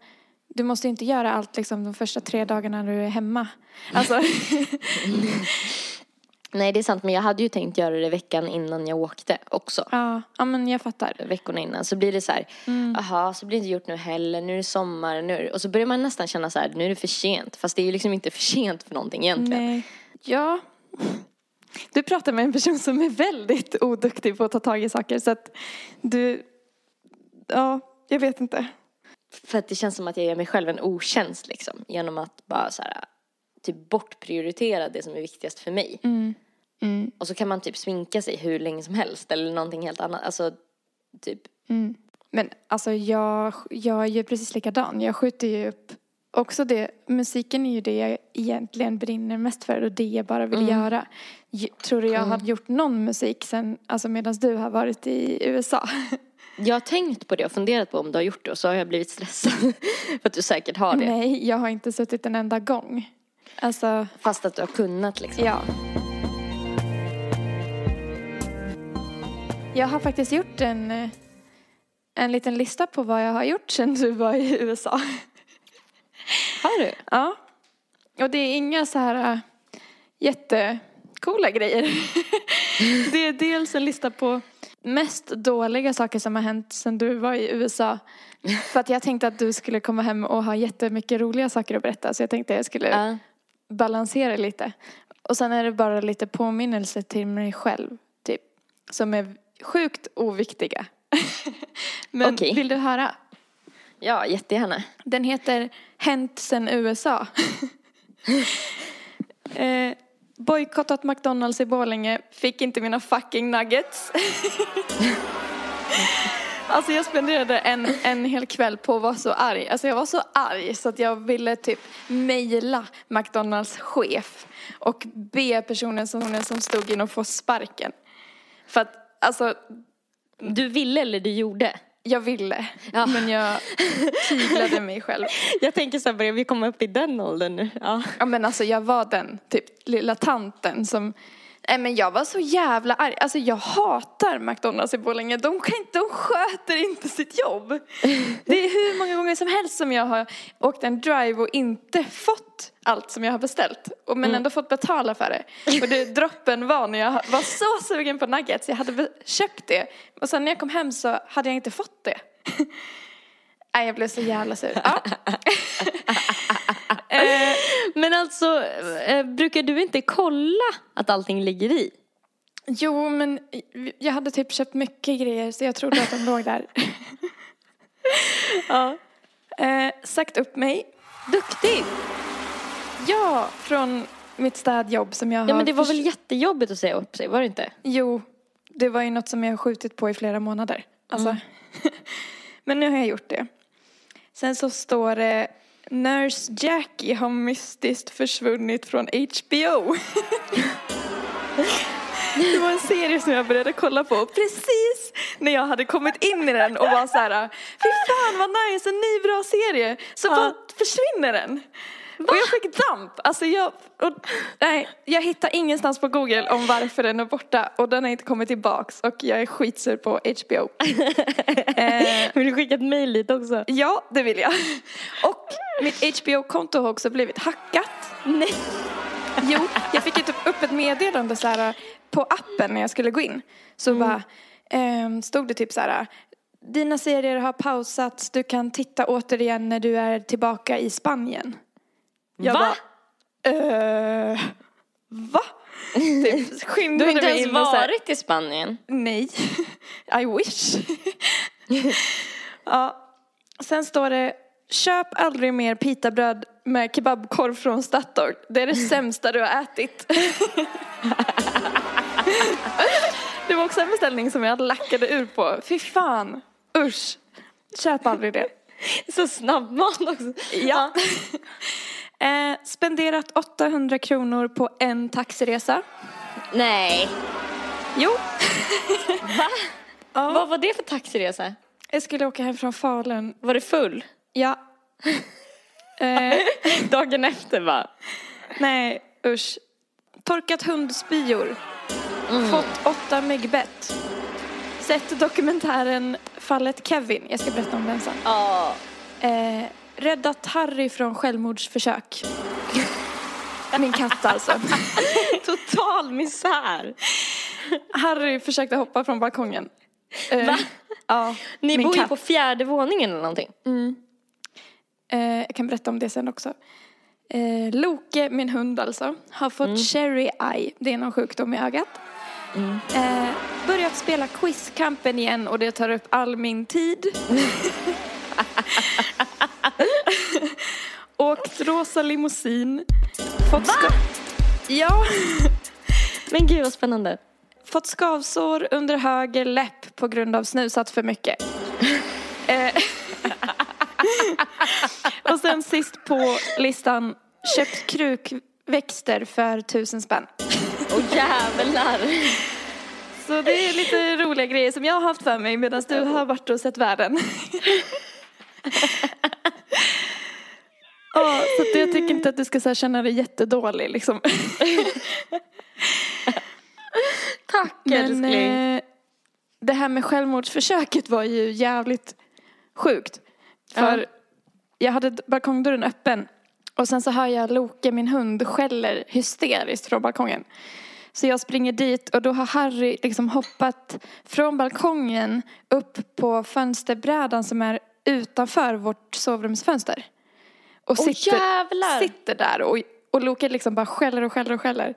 Speaker 3: du måste inte göra allt liksom de första tre dagarna när du är hemma. Alltså,
Speaker 2: Nej det är sant men jag hade ju tänkt göra det veckan innan jag åkte också.
Speaker 3: ja, ja men jag fattar.
Speaker 2: Veckorna innan så blir det så här, jaha så blir det inte gjort nu heller, nu är det sommar, nu det... och så börjar man nästan känna så här, nu är det för sent. Fast det är ju liksom inte för sent för någonting egentligen.
Speaker 3: Nej. Ja. Du pratar med en person som är väldigt oduktig på att ta tag i saker så att du, ja, jag vet inte.
Speaker 2: För att det känns som att jag gör mig själv en otjänst liksom. Genom att bara så här, typ bortprioritera det som är viktigast för mig.
Speaker 3: Mm.
Speaker 2: Och så kan man typ sminka sig hur länge som helst eller någonting helt annat. Alltså typ,
Speaker 3: Men alltså jag, jag gör precis likadan. Jag skjuter ju upp också det. Musiken är ju det jag egentligen brinner mest för och det jag bara vill göra. J- Tror du jag har gjort någon musik sen, alltså medan du har varit i USA?
Speaker 2: jag har tänkt på det och funderat på om du har gjort det och så har jag blivit stressad. för att du säkert har det.
Speaker 3: Nej, jag har inte suttit en enda gång. Alltså,
Speaker 2: Fast att du har kunnat liksom.
Speaker 3: ja. Jag har faktiskt gjort en, eh, en liten lista på vad jag har gjort sedan du var i USA.
Speaker 2: Har du?
Speaker 3: Ja. Och det är inga så här äh, jättecoola grejer. det är dels en lista på mest dåliga saker som har hänt sedan du var i USA. För att jag tänkte att du skulle komma hem och ha jättemycket roliga saker att berätta. Så jag tänkte att jag skulle
Speaker 2: Ja.
Speaker 3: balansera lite. Och sen är det bara lite påminnelse till mig själv, typ. Som är sjukt oviktiga. Men
Speaker 2: Okej.
Speaker 3: vill du höra?
Speaker 2: Ja, jättegärna.
Speaker 3: Den heter Hänt sen USA. eh, bojkottat McDonalds i Borlänge, fick inte mina fucking nuggets. alltså jag spenderade en, en hel kväll på att vara så arg. Alltså jag var så arg så att jag ville typ mejla McDonalds chef och be personen som, som stod in och få sparken. För att alltså
Speaker 2: Du ville eller du gjorde?
Speaker 3: jag ville,
Speaker 2: Ja.
Speaker 3: men jag tyglade mig själv.
Speaker 2: Jag tänker så här, börjar vi komma upp i den åldern nu? Ja.
Speaker 3: Ja men alltså jag var den typ lilla tanten som Nej men jag var så jävla arg. Alltså jag hatar McDonalds i Borlänge. De, kan inte, de sköter inte sitt jobb. Det är hur många gånger som helst som jag har åkt en drive och inte fått allt som jag har beställt. Och men ändå fått betala för det. Och det droppen var när jag var så sugen på nuggets. Jag hade köpt det. Och sen när jag kom hem så hade jag inte fått det. Nej jag blev så jävla sur. Ja.
Speaker 2: Eh, Men alltså, eh, brukar du inte kolla att allting ligger i?
Speaker 3: Jo, men jag hade typ köpt mycket grejer så jag trodde att de låg där.
Speaker 2: Ja.
Speaker 3: Eh, sagt upp mig.
Speaker 2: Duktig!
Speaker 3: Ja, från mitt städjobb som jag har...
Speaker 2: Ja men det var väl jättejobbigt att säga upp sig, var det inte?
Speaker 3: Jo, det var ju något som jag har skjutit på i flera månader. Alltså. men nu har jag gjort det. Sen så står det Nurse Jackie har mystiskt försvunnit från HBO. Det var en serie som jag började kolla på precis när jag hade kommit in i den och var så här, fy fan vad nice, en ny bra serie. Så bara försvinner den. Och jag fick damp. Alltså jag, och, nej, jag hittar ingenstans på Google om varför den är borta och den har inte kommit tillbaks och jag är skitsur på HBO. eh,
Speaker 2: Vill du skicka ett mejl dit också?
Speaker 3: ja, det vill jag. Och mitt HBO-konto har också blivit hackat.
Speaker 2: Nej.
Speaker 3: Jo, jag fick ju typ upp ett meddelande så här på appen när jag skulle gå in. Så bara ehm, stod det typ så här. Dina serier har pausats, du kan titta återigen när du är tillbaka i Spanien. Jag
Speaker 2: Va?
Speaker 3: Bara, eh, va? Typ
Speaker 2: Du har inte ens varit i Spanien.
Speaker 3: Nej, I wish. ja. Sen står det, köp aldrig mer pitabröd med kebabkorv från Statoil. Det är det sämsta du har ätit. det var också en beställning som jag lackade ur på. Fy fan, usch. Köp aldrig det.
Speaker 2: Så snabbmat också.
Speaker 3: Ja. Eh, spenderat 800 kronor på en taxiresa.
Speaker 2: Nej.
Speaker 3: Jo.
Speaker 2: Va?
Speaker 3: Ja.
Speaker 2: Vad var det för taxiresa?
Speaker 3: Jag skulle åka hem från Falun.
Speaker 2: Var det full?
Speaker 3: Ja. Eh,
Speaker 2: Dagen efter va?
Speaker 3: nej, usch. Torkat hundspyor. Fått åtta myggbett. Sett dokumentären Fallet Kevin. Jag ska berätta om den sen.
Speaker 2: Ja.
Speaker 3: Eh, räddat Harry från självmordsförsök. Min katt alltså.
Speaker 2: Total misär.
Speaker 3: Harry försökte hoppa från balkongen. Eh,
Speaker 2: Va?
Speaker 3: Ja,
Speaker 2: Ni bor ju
Speaker 3: katt.
Speaker 2: på fjärde våningen eller någonting.
Speaker 3: Eh, jag kan berätta om det sen också. Eh, Loke, min hund alltså, har fått
Speaker 2: Mm.
Speaker 3: cherry eye. Det är någon sjukdom i ögat. Eh, börjat spela quizkampen igen och det tar upp all min tid. Åkt rosa limousin. Fått ska- Ja,
Speaker 2: Men gud vad spännande.
Speaker 3: fått skavsår under höger läpp på grund av snusat för mycket. Eh, och sen sist på listan, köpt krukväxter för tusen spänn.
Speaker 2: Åh jävlar.
Speaker 3: Så det är lite roliga grejer som jag har haft för mig medan du har varit och sett världen. Ja, så att jag tycker inte att du ska så känna dig jättedålig liksom.
Speaker 2: Tack
Speaker 3: Men
Speaker 2: älskling.
Speaker 3: eh, det här med självmordsförsöket var ju jävligt sjukt. För
Speaker 2: Ja.
Speaker 3: jag hade balkongdörren öppen och sen så hör jag Loke, min hund, skäller hysteriskt från balkongen. Så jag springer dit och då har Harry liksom hoppat från balkongen upp på fönsterbrädan som är utanför vårt sovrumsfönster. Och
Speaker 2: Åh, jävlar!
Speaker 3: sitter där och, och Loke liksom bara skäller och skäller och skäller.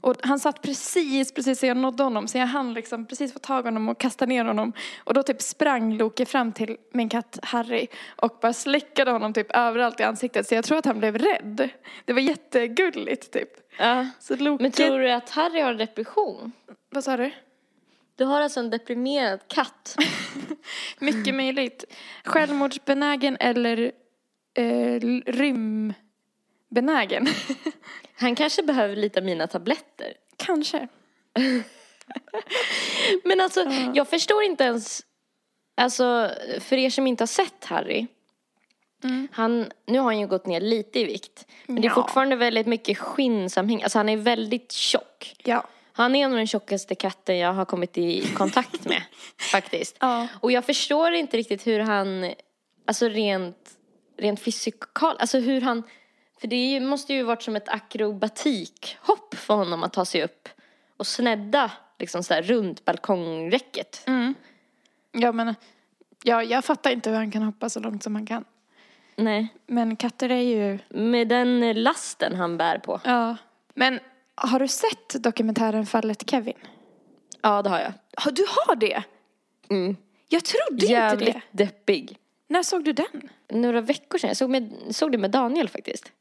Speaker 3: Och han satt precis, precis så jag nådde honom så jag hann liksom precis få tag i honom och kasta ner honom. Och då typ sprang Loke fram till min katt Harry och bara slickade honom typ överallt i ansiktet. Så jag tror att han blev rädd. Det var jättegulligt typ.
Speaker 2: Ja.
Speaker 3: Så Loke...
Speaker 2: Men tror du att Harry har depression?
Speaker 3: Vad sa du?
Speaker 2: Du har alltså en deprimerad katt.
Speaker 3: Mycket möjligt. Självmordsbenägen eller eh, rymbenägen.
Speaker 2: Han kanske behöver lite av mina tabletter.
Speaker 3: Kanske.
Speaker 2: Men alltså, jag förstår inte ens, alltså för er som inte har sett Harry. Han, nu har han ju gått ner lite i vikt. Men det är
Speaker 3: Ja.
Speaker 2: fortfarande väldigt mycket skinn som hänger, alltså han är väldigt tjock.
Speaker 3: Ja.
Speaker 2: Han är nog den tjockaste katten jag har kommit i kontakt med, faktiskt.
Speaker 3: Ja.
Speaker 2: Och jag förstår inte riktigt hur han, alltså rent, rent fysikal, alltså hur han, för det måste ju varit som ett akrobatikhopp för honom att ta sig upp och snedda liksom så här runt balkongräcket.
Speaker 3: Ja men, ja, jag fattar inte hur han kan hoppa så långt som han kan.
Speaker 2: Nej,
Speaker 3: Men katter är ju,
Speaker 2: med den lasten han bär på.
Speaker 3: ja. Men har du sett dokumentären Fallet Kevin?
Speaker 2: Ja, det har jag.
Speaker 3: Ja, du har det?
Speaker 2: Mm.
Speaker 3: Jag trodde
Speaker 2: Jävligt
Speaker 3: inte det.
Speaker 2: deppig.
Speaker 3: När såg du den?
Speaker 2: Några veckor sedan, jag såg, med, såg det med Daniel faktiskt.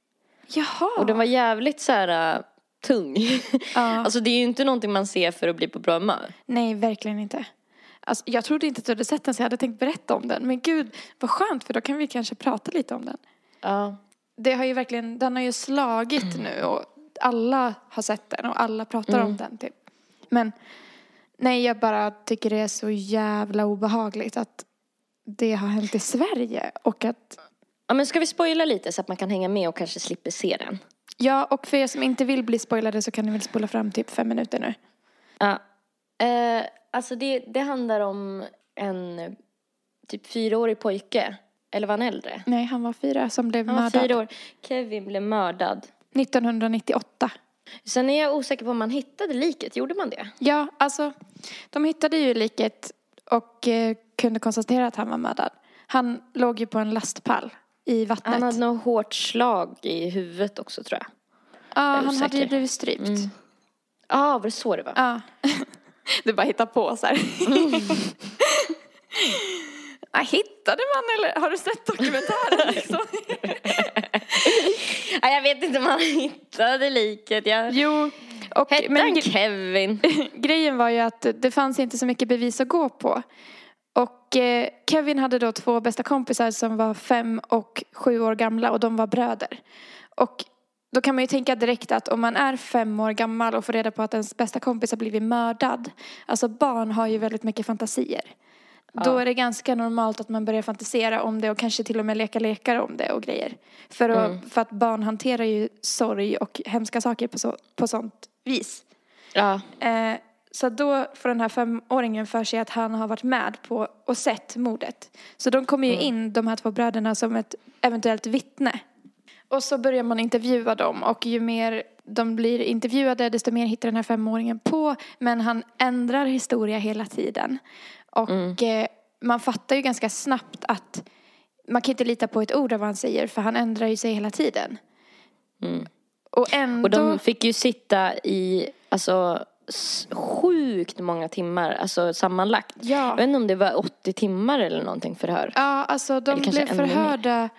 Speaker 3: Jaha.
Speaker 2: Och den var jävligt så här äh, tung.
Speaker 3: Ja.
Speaker 2: Alltså det är ju inte någonting man ser för att bli på bra humör.
Speaker 3: Nej, verkligen inte. Alltså, jag trodde inte att du hade sett den så jag hade tänkt berätta om den. Men gud, vad skönt för då kan vi kanske prata lite om den.
Speaker 2: Ja.
Speaker 3: Det har ju verkligen, den har ju slagit nu och alla har sett den och alla pratar om den typ. Men nej, jag bara tycker det är så jävla obehagligt att det har hänt i Sverige och att
Speaker 2: Ja men ska vi spoila lite så att man kan hänga med och kanske slipper se den?
Speaker 3: Ja, och för er som inte vill bli spoilade så kan ni väl spola fram typ fem minuter nu.
Speaker 2: Ja. Eh, alltså det, det handlar om en typ fyraårig pojke. Eller var han äldre?
Speaker 3: Nej, han var fyra som blev
Speaker 2: Han var
Speaker 3: mördad.
Speaker 2: fyra år. Kevin blev mördad.
Speaker 3: 1998.
Speaker 2: Sen är jag osäker på om man hittade liket. Gjorde man det?
Speaker 3: Ja, alltså de hittade ju liket och eh, kunde konstatera att han var mördad. Han låg ju på en lastpall i vattnet.
Speaker 2: Han hade något hårt slag i huvudet också tror jag.
Speaker 3: ja,
Speaker 2: är
Speaker 3: han hade ju blivit strypt.
Speaker 2: Ja, ah, var det så det var?
Speaker 3: Ja. du bara hittar på så här. ja, hittade man eller har du sett dokumentären liksom?
Speaker 2: Nej, jag vet inte om han hittade liket. Jag...
Speaker 3: jo, och
Speaker 2: Hette
Speaker 3: men
Speaker 2: han Kevin?
Speaker 3: grejen var ju att det fanns inte så mycket bevis att gå på. Och eh, Kevin hade då två bästa kompisar som var fem och sju år gamla och de var bröder. Och då kan man ju tänka direkt att om man är fem år gammal och får reda på att ens bästa kompis har blivit mördad. Alltså barn har ju väldigt mycket fantasier. Då är det ganska normalt att man börjar fantisera om det och kanske till och med leka lekar om det och grejer. För, att, för att barn hanterar ju sorg och hemska saker på, så, på sånt vis.
Speaker 2: Ja.
Speaker 3: Eh, så då får den här femåringen för sig att han har varit med på och sett mordet. Så de kommer ju in, de här två bröderna, som ett eventuellt vittne. Och så börjar man intervjua dem och ju mer de blir intervjuade desto mer hittar den här femåringen på. Men han ändrar historia hela tiden. Och eh, man fattar ju ganska snabbt att man kan inte lita på ett ord av vad han säger för han ändrar ju sig hela tiden. Och ändå...
Speaker 2: Och de fick ju sitta i, alltså, sjukt många timmar, alltså sammanlagt.
Speaker 3: Ja.
Speaker 2: Jag vet inte om det var 80 timmar eller någonting förhör.
Speaker 3: Ja, alltså de blev förhörda.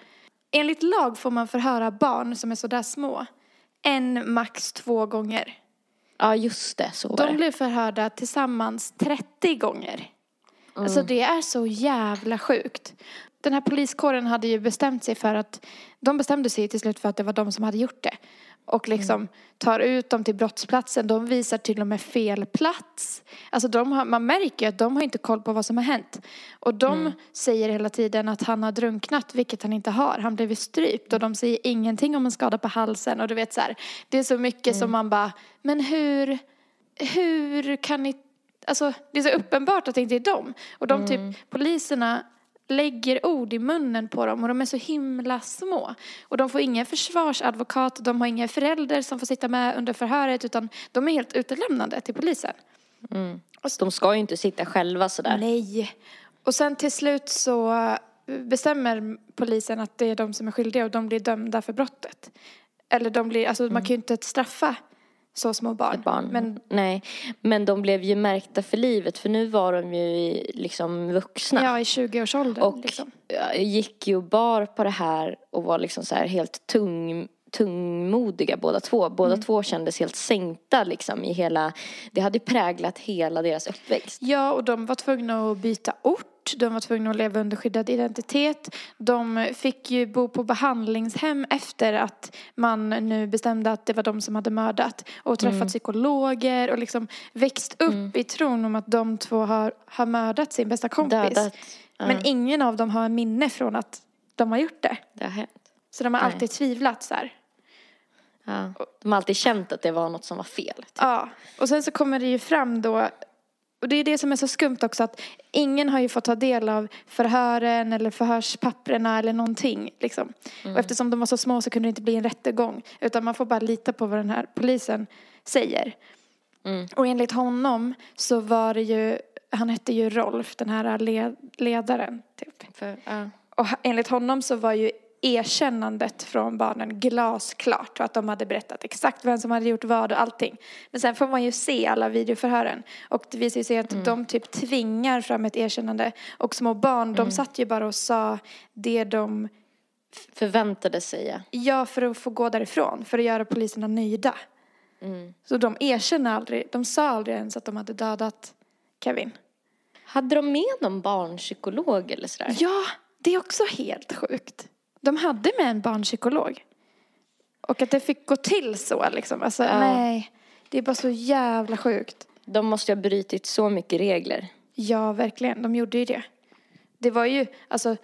Speaker 3: Enligt lag får man förhöra barn som är sådär små. En, max två gånger.
Speaker 2: Ja, just det, så var
Speaker 3: De
Speaker 2: det.
Speaker 3: blev förhörda tillsammans 30 gånger. Alltså det är så jävla sjukt. Den här poliskåren hade ju bestämt sig för att, de bestämde sig till slut för att det var de som hade gjort det. Och liksom tar ut dem till brottsplatsen. De visar till och med fel plats. Alltså de har, man märker ju att de har inte koll på vad som har hänt. Och de säger hela tiden att han har drunknat, vilket han inte har. Han blev strypt och de säger ingenting om en skada på halsen. Och du vet så här, det är så mycket som man bara, men hur, hur kan ni alltså det är så uppenbart att det inte är dem. Och de
Speaker 2: Mm.
Speaker 3: typ, poliserna lägger ord i munnen på dem och de är så himla små. Och de får ingen försvarsadvokat, de har inga föräldrar som får sitta med under förhöret utan de är helt utelämnade till polisen.
Speaker 2: De ska ju inte sitta själva sådär.
Speaker 3: Nej. Och sen till slut så bestämmer polisen att det är de som är skyldiga och de blir dömda för brottet. Eller de blir, alltså man kan ju inte straffa så små barn.
Speaker 2: Barn.
Speaker 3: Men
Speaker 2: Nej, men de blev ju märkta för livet för nu var de ju i- liksom vuxna.
Speaker 3: ja, i 20-årsåldern
Speaker 2: och
Speaker 3: liksom.
Speaker 2: gick ju och bar på det här och var liksom så här helt tung, tungmodiga båda två. Båda
Speaker 3: Mm.
Speaker 2: två kändes helt sänkta liksom i hela, det hade präglat hela deras uppväxt.
Speaker 3: Ja, och de var tvungna att byta ort. De var tvungna att leva under skyddad identitet. De fick ju bo på behandlingshem efter att man nu bestämde att det var de som hade mördat. Och träffat
Speaker 2: Mm.
Speaker 3: psykologer och liksom växt upp i tron om att de två har, har mördat sin bästa kompis.
Speaker 2: Ja,
Speaker 3: Men ingen av dem har minne från att de har gjort det.
Speaker 2: det har.
Speaker 3: Så de har
Speaker 2: Nej.
Speaker 3: alltid tvivlat så här.
Speaker 2: Ja. De har alltid känt att det var något som var fel. typ.
Speaker 3: Ja, och sen så kommer det ju fram då, och det är det som är så skumt också, att ingen har ju fått ta del av förhören eller förhörspapperna eller någonting. Liksom. Och eftersom de var så små så kunde det inte bli en rättegång, utan man får bara lita på vad den här polisen säger.
Speaker 2: Mm.
Speaker 3: Och enligt honom så var det ju, han hette ju Rolf, den här led, ledaren. Typ.
Speaker 2: För, ja.
Speaker 3: Och enligt honom så var ju erkännandet från barnen glasklart och att de hade berättat exakt vem som hade gjort vad och allting. Men sen får man ju se alla videoförhören och det visar sig att de typ tvingar fram ett erkännande och små barn de satt ju bara och sa det de
Speaker 2: Förväntade sig ja.
Speaker 3: gör för att få gå därifrån, för att göra poliserna nöjda. Så de erkänner aldrig, de sa aldrig ens att de hade dödat Kevin.
Speaker 2: Hade de med någon barnpsykolog eller sådär?
Speaker 3: Ja, det är också helt sjukt. De hade med en barnpsykolog. Och att det fick gå till så liksom. Alltså
Speaker 2: Ja.
Speaker 3: nej, det är bara så jävla sjukt.
Speaker 2: De måste ju ha brutit så mycket regler.
Speaker 3: Ja, verkligen. De gjorde ju det. Det var ju, alltså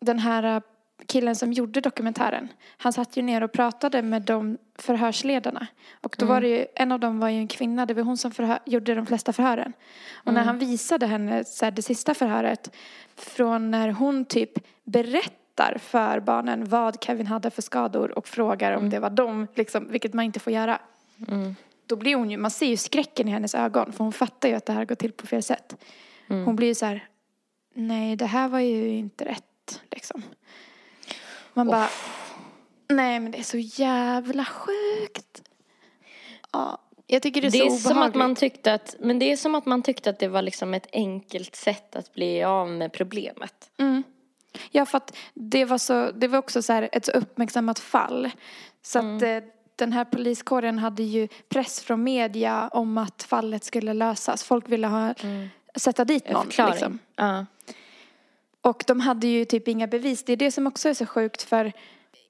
Speaker 3: den här äh, killen som gjorde dokumentären. Han satt ju ner och pratade med de förhörsledarna. Och då var det ju, en av dem var ju en kvinna. Det var hon som förhör, gjorde de flesta förhören. Och när han visade henne så här, det sista förhöret. Från när hon typ berättar för barnen vad Kevin hade för skador och frågar om det var dem, liksom, vilket man inte får göra. Då blir hon ju, man ser ju skräcken i hennes ögon för hon fattar ju att det här går till på fel sätt. Hon blir ju så här, nej det här var ju inte rätt liksom. Man bara, nej men det är så jävla sjukt. Ja, jag tycker det är
Speaker 2: Det
Speaker 3: så
Speaker 2: är
Speaker 3: obehagligt.
Speaker 2: som att man tyckte att, men det är som att man tyckte att det var liksom ett enkelt sätt att bli av med problemet.
Speaker 3: Ja, för att det var, så, det var också så här ett så uppmärksammat fall. Så att
Speaker 2: Mm.
Speaker 3: eh, den här poliskåren hade ju press från media om att fallet skulle lösas. Folk ville ha, sätta dit någon.
Speaker 2: Mm.
Speaker 3: Liksom.
Speaker 2: Ja.
Speaker 3: Och de hade ju typ inga bevis. Det är det som också är så sjukt för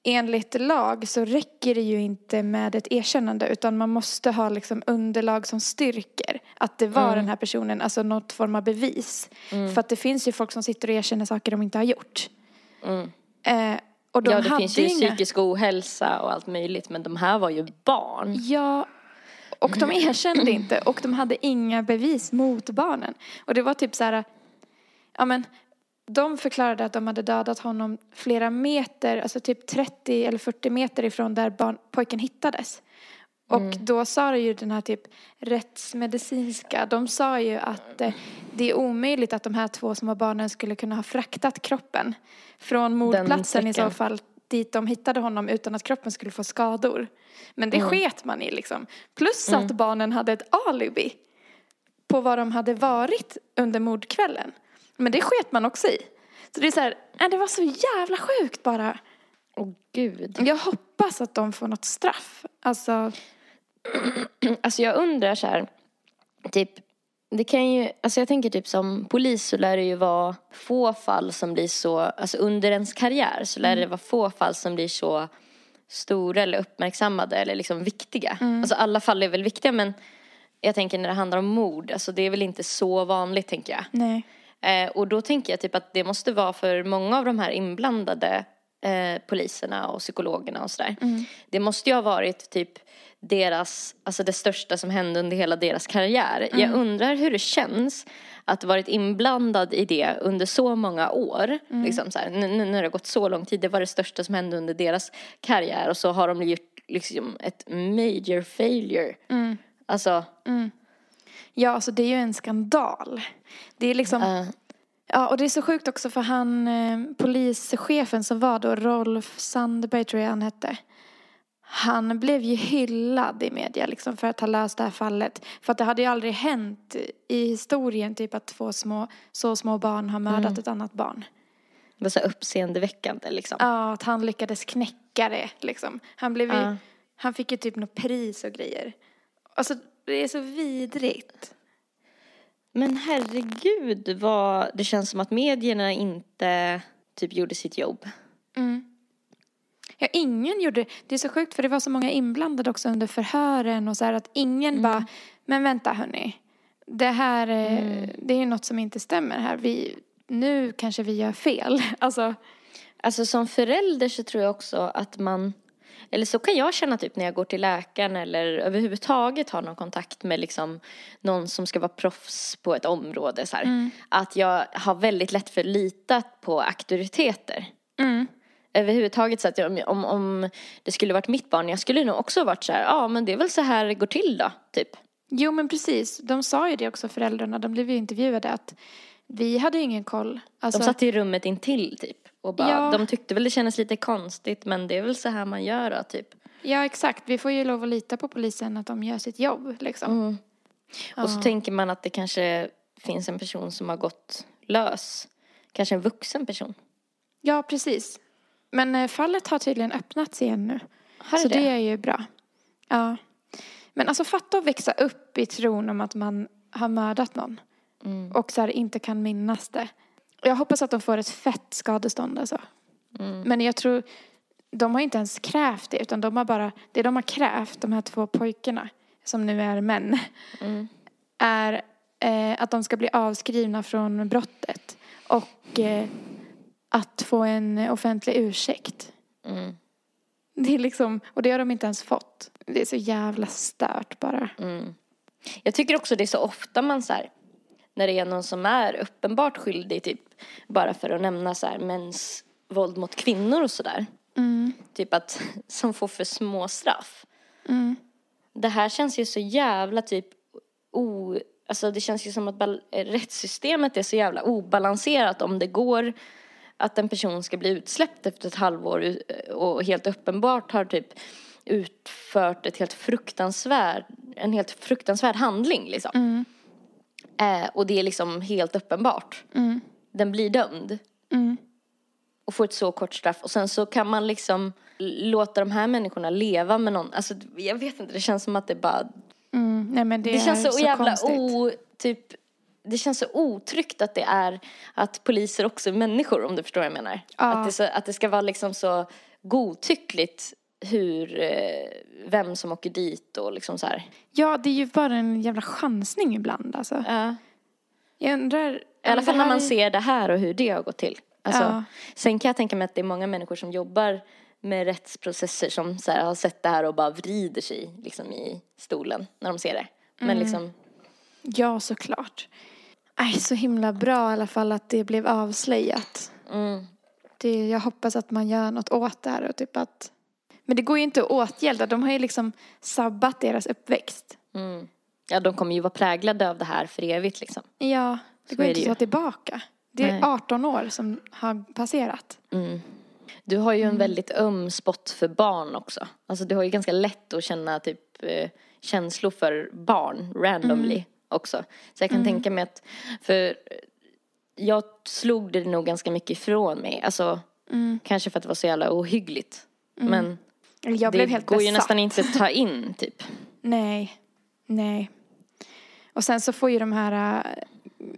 Speaker 3: enligt lag så räcker det ju inte med ett erkännande utan man måste ha liksom underlag som styrker att det var den här personen, alltså något form av bevis. För att det finns ju folk som sitter och erkänner saker de inte har gjort. Eh, och de
Speaker 2: ja, det
Speaker 3: hade
Speaker 2: finns ju
Speaker 3: inga...
Speaker 2: psykisk ohälsa och allt möjligt men de här var ju barn.
Speaker 3: Ja, och de erkände inte och de hade inga bevis mot barnen. Och det var typ så här, ja men de förklarade att de hade dödat honom flera meter, alltså typ 30 eller 40 meter ifrån där barn, pojken hittades. Och då sa ju den här typ rättsmedicinska, de sa ju att eh, det är omöjligt att de här två små barnen skulle kunna ha fraktat kroppen från mordplatsen i så fall dit de hittade honom utan att kroppen skulle få skador. Men det sket man i liksom. Plus att barnen hade ett alibi på vad de hade varit under mordkvällen. Men det sket man också i. Så det är så här, äh, det var så jävla sjukt bara.
Speaker 2: Åh gud.
Speaker 3: Jag hoppas att de får något straff. Alltså,
Speaker 2: Alltså jag undrar så här, typ, det kan ju, alltså jag tänker typ som polis så lär det ju vara få fall som blir så, alltså under ens karriär så lär det vara få fall som blir så stora eller uppmärksammade eller liksom viktiga. Alltså alla fall är väl viktiga men jag tänker när det handlar om mord, alltså det är väl inte så vanligt tänker jag.
Speaker 3: nej.
Speaker 2: Eh, och då tänker jag typ att det måste vara för många av de här inblandade eh, poliserna och psykologerna och sådär.
Speaker 3: Mm.
Speaker 2: Det måste ju ha varit typ deras, alltså det största som hände under hela deras karriär.
Speaker 3: Mm.
Speaker 2: Jag undrar hur det känns att varit inblandad i det under så många år.
Speaker 3: Mm.
Speaker 2: Liksom så här, nu, när det har gått så lång tid, det var det största som hände under deras karriär och så har de gjort liksom ett major failure.
Speaker 3: Mm.
Speaker 2: Alltså,
Speaker 3: Ja, alltså det är ju en skandal. Det är liksom,
Speaker 2: eh,
Speaker 3: ja och det är så sjukt också för han, eh, polischefen som var då, Rolf Sandberg tror jag han hette. Han blev ju hyllad i media liksom för att ha löst det här fallet. För att det hade ju aldrig hänt i historien typ att två små, så små barn har mördat ett annat barn.
Speaker 2: det var så uppseendeväckande liksom.
Speaker 3: Ja, att han lyckades knäcka det liksom. Han blev ju,
Speaker 2: Ja.
Speaker 3: han fick ju typ något pris och grejer. Alltså det är så vidrigt.
Speaker 2: Men herregud vad det känns som att medierna inte typ gjorde sitt jobb.
Speaker 3: Ja, ingen gjorde det. är så sjukt för det var så många inblandade också under förhören och så här att ingen bara, men vänta hörni. Det här, eh, det är ju något som inte stämmer här. Vi, nu kanske vi gör fel. Alltså,
Speaker 2: Alltså som förälder så tror jag också att man, eller så kan jag känna typ när jag går till läkaren eller överhuvudtaget har någon kontakt med liksom någon som ska vara proffs på ett område så här. Att jag har väldigt lätt för att lita på auktoriteter. Överhuvudtaget så att jag, om, om det skulle varit mitt barn, jag skulle nog också varit så här, ja men det är väl så här det går till då, typ.
Speaker 3: jo men precis, de sa ju det också föräldrarna, de blev ju intervjuade att vi hade ju ingen koll. Alltså,
Speaker 2: De satt i rummet intill typ. Och bara,
Speaker 3: Ja.
Speaker 2: de tyckte väl det kändes lite konstigt men det är väl så här man gör då, typ.
Speaker 3: Ja exakt, vi får ju lov att lita på polisen att de gör sitt jobb liksom.
Speaker 2: Och så tänker man att det kanske finns en person som har gått lös. Kanske en vuxen person.
Speaker 3: Ja precis. Men eh, fallet har tydligen öppnats igen nu.
Speaker 2: Har
Speaker 3: så
Speaker 2: det?
Speaker 3: det är ju bra. Ja. Men alltså fatta att växa upp i tron om att man har mördat någon.
Speaker 2: Mm.
Speaker 3: Och så här inte kan minnas det. Jag hoppas att de får ett fett skadestånd alltså.
Speaker 2: Mm.
Speaker 3: Men jag tror, de har inte ens krävt det utan de har bara, det de har krävt, de här två pojkarna som nu är män.
Speaker 2: Mm.
Speaker 3: Är eh, att de ska bli avskrivna från brottet. Och eh, att få en offentlig ursäkt.
Speaker 2: Mm.
Speaker 3: Det är liksom, och det har de inte ens fått. Det är så jävla stört bara.
Speaker 2: Mm. Jag tycker också det är så ofta man så här, när det är någon som är uppenbart skyldig, typ bara för att nämna så här mäns våld mot kvinnor och sådär.
Speaker 3: Mm.
Speaker 2: Typ att, som får för små straff. Det här känns ju så jävla typ o... Alltså det känns ju som att eh, rättssystemet är så jävla obalanserat om det går att en person ska bli utsläppt efter ett halvår u- och helt uppenbart har typ utfört ett helt fruktansvärd, en helt fruktansvärd handling liksom. Eh, och det är liksom helt uppenbart. Den blir dömd och får ett så kort straff och sen så kan man liksom låta de här människorna leva med någon, alltså jag vet inte, det känns som att det bara,
Speaker 3: Mm. Nej men det,
Speaker 2: det, känns så,
Speaker 3: så,
Speaker 2: jävla
Speaker 3: konstigt.
Speaker 2: o, typ, det känns så otryggt att det är, att poliser också är människor om du förstår vad jag menar.
Speaker 3: Ja.
Speaker 2: Att, det så, att det ska vara liksom så godtyckligt hur, eh, vem som åker dit och liksom så här.
Speaker 3: Ja, det är ju bara en jävla chansning ibland alltså.
Speaker 2: Ja.
Speaker 3: Jag undrar.
Speaker 2: I alla fall när man
Speaker 3: är-
Speaker 2: ser det här och hur det har gått till. Alltså,
Speaker 3: Ja.
Speaker 2: Sen kan jag tänka mig att det är många människor som jobbar med rättsprocesser som så här, har sett det här och bara vrider sig liksom, i stolen när de ser det. Men
Speaker 3: Mm.
Speaker 2: liksom,
Speaker 3: Ja, såklart. Aj, så himla bra i alla fall att det blev avslöjat.
Speaker 2: mm,
Speaker 3: Det, jag hoppas att man gör något åt det här och typ att... Men det går ju inte att åtgärda. De har ju liksom sabbat deras uppväxt.
Speaker 2: mm. ja, de kommer ju vara präglade av det här för evigt liksom.
Speaker 3: Ja, det
Speaker 2: Så
Speaker 3: går inte
Speaker 2: det
Speaker 3: att ta tillbaka. Det är
Speaker 2: Nej.
Speaker 3: 18 år som har passerat.
Speaker 2: Mm. Du har ju
Speaker 3: Mm.
Speaker 2: en väldigt öm spot för barn också. Alltså du har ju ganska lätt att känna typ eh, känslor för barn randomly
Speaker 3: Mm.
Speaker 2: också. Så jag kan tänka mig att, för jag slog det nog ganska mycket ifrån mig. Alltså
Speaker 3: Mm.
Speaker 2: kanske för att det var så jävla ohyggligt. Men
Speaker 3: Jag
Speaker 2: det
Speaker 3: blev helt
Speaker 2: går ju
Speaker 3: besatt.
Speaker 2: nästan inte att ta in typ.
Speaker 3: Nej, nej. Och sen så får ju de här äh,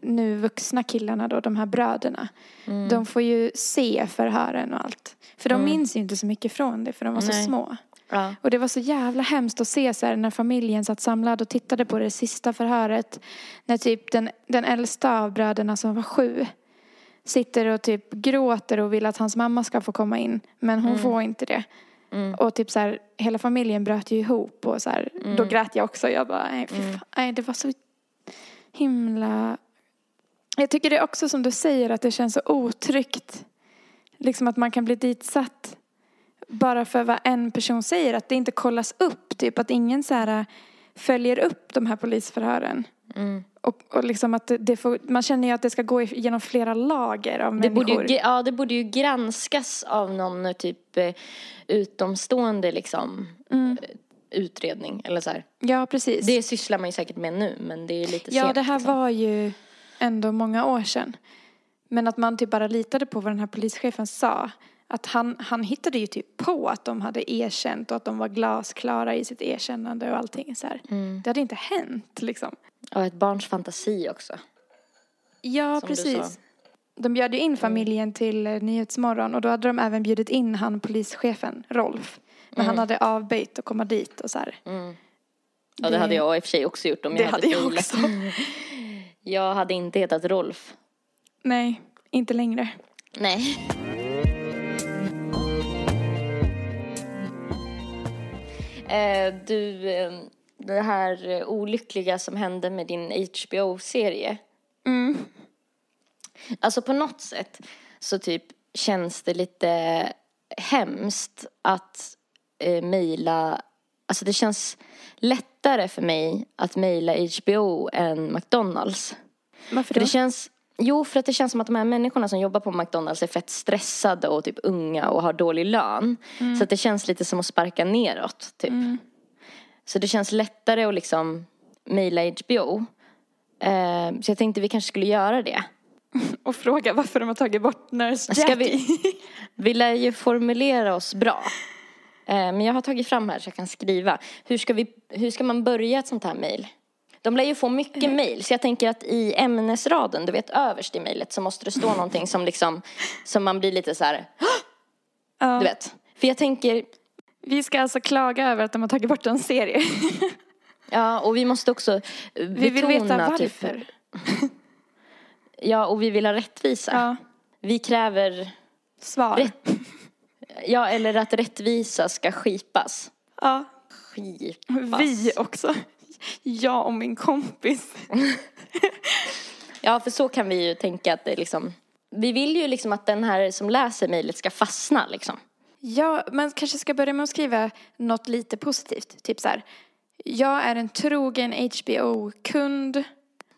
Speaker 3: nu vuxna killarna då, de här bröderna,
Speaker 2: Mm.
Speaker 3: de får ju se förhören och allt. För de minns ju inte så mycket från det för de var så
Speaker 2: Nej.
Speaker 3: små.
Speaker 2: Ja.
Speaker 3: Och det var så jävla hemskt att se så här när familjen satt samlad och tittade på det sista förhöret. När typ den, den äldsta av bröderna som var sju sitter och typ gråter och vill att hans mamma ska få komma in. Men hon får inte det. Och typ så här, hela familjen bröt ju ihop och så här, då grät jag också. Jag bara, nej, fy fan, nej det var så himla... Jag tycker det är också som du säger att det känns så otryggt. Liksom att man kan bli ditsatt bara för vad en person säger. Att det inte kollas upp, typ att ingen så här följer upp de här polisförhören. Och, och liksom att det, det får, man känner ju att det ska gå genom flera lager av
Speaker 2: Det
Speaker 3: människor.
Speaker 2: borde, ju, ja, det borde ju granskas av någon eh, typ eh, utomstående liksom
Speaker 3: Mm.
Speaker 2: eh, utredning eller så här.
Speaker 3: Ja, precis.
Speaker 2: Det sysslar man ju säkert med nu men det är lite
Speaker 3: ja,
Speaker 2: sent.
Speaker 3: det här
Speaker 2: liksom.
Speaker 3: var ju ändå många år sedan. Men att man typ bara litade på vad den här polischefen sa. Att han, han hittade ju typ på att de hade erkänt och att de var glasklara i sitt erkännande och allting så.
Speaker 2: Mm.
Speaker 3: Det hade inte hänt liksom.
Speaker 2: Och ett barns fantasi också.
Speaker 3: Ja,
Speaker 2: Som
Speaker 3: precis. De bjöd ju in familjen till eh, Nyhetsmorgon och då hade de även bjudit in han polischefen, Rolf. Men han hade avböjt att komma dit och så här.
Speaker 2: Ja det,
Speaker 3: Det-
Speaker 2: hade jag i och för sig också gjort om
Speaker 3: Det
Speaker 2: jag
Speaker 3: hade jag också.
Speaker 2: Jag hade inte hetat Rolf.
Speaker 3: Nej, inte längre.
Speaker 2: Nej. Eh, du, eh, det här olyckliga som hände med din HBO-serie.
Speaker 3: Mm.
Speaker 2: Alltså på något sätt så typ känns det lite hemskt att eh, mejla, alltså det känns lättare för mig att mejla HBO än McDonalds.
Speaker 3: Varför
Speaker 2: För
Speaker 3: då?
Speaker 2: det känns, jo för att det känns som att de här människorna som jobbar på McDonalds är fett stressade och typ unga och har dålig lön. Så att det känns lite som att sparka neråt typ. Så det känns lättare att liksom mejla HBO. Eh, så jag tänkte vi kanske skulle göra det.
Speaker 3: Och fråga varför de har tagit bort Nurse
Speaker 2: Ska
Speaker 3: Jackie.
Speaker 2: vi, vi lär ju formulera oss bra. Eh, men jag har tagit fram här så jag kan skriva. Hur ska, vi, hur ska man börja ett sånt här mejl? De lär ju få mycket mejl så jag tänker att i ämnesraden, du vet överst i mejlet så måste det stå någonting som liksom, som man blir lite så här,
Speaker 3: Ja.
Speaker 2: du vet. För jag tänker,
Speaker 3: Vi ska alltså klaga över att de har tagit bort en serie.
Speaker 2: ja och vi måste också eh, betona
Speaker 3: Vi vill veta
Speaker 2: typ,
Speaker 3: varför.
Speaker 2: ja och vi vill ha rättvisa.
Speaker 3: Ja.
Speaker 2: Vi kräver,
Speaker 3: Svar.
Speaker 2: Rätt. ja eller att rättvisa ska skipas.
Speaker 3: Ja.
Speaker 2: Skipas.
Speaker 3: Vi också. Jag och min kompis.
Speaker 2: Ja, för så kan vi ju tänka att det liksom... Vi vill ju liksom att den här som läser mejlet ska fastna liksom.
Speaker 3: Ja, man kanske ska börja med att skriva något lite positivt. Typ så här. Jag är en trogen HBO-kund.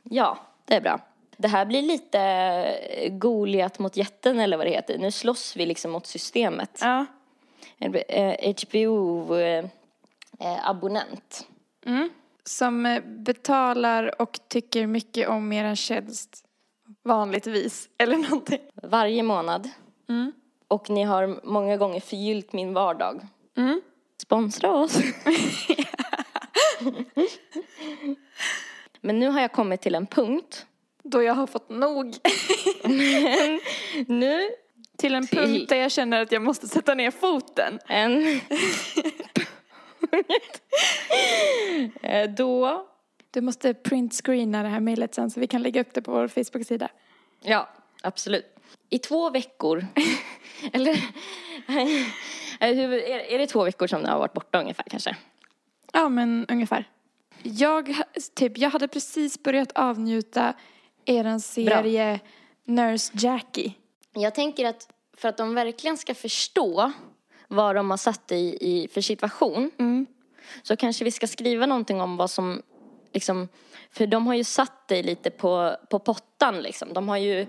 Speaker 2: Ja, det är bra. Det här blir lite eh, Goliat mot jätten eller vad det heter. Nu slåss vi liksom mot systemet.
Speaker 3: Ja.
Speaker 2: Eh, HBO-abonnent.
Speaker 3: Som eh, betalar och tycker mycket om er tjänst. Vanligtvis. Eller någonting.
Speaker 2: Varje månad. Och ni har många gånger förgyllt min vardag. Sponsra oss. Men nu har jag kommit till en punkt.
Speaker 3: Då jag har fått nog.
Speaker 2: Nu
Speaker 3: Till en punkt där jag känner att jag måste sätta ner foten.
Speaker 2: en Då,
Speaker 3: Du måste printscreena det här mejlet sen så vi kan lägga upp det på vår Facebook-sida.
Speaker 2: ja absolut. I två veckor, eller Eh, är, det två veckor som det har varit borta ungefär kanske?
Speaker 3: Ja, men ungefär. Jag, typ, jag hade precis börjat avnjuta er serie Nurse Jackie.
Speaker 2: Jag tänker att för att de verkligen ska förstå vad de har satt dig i för situation så kanske vi ska skriva någonting om vad som liksom, för de har ju satt dig lite på, på pottan liksom. De har ju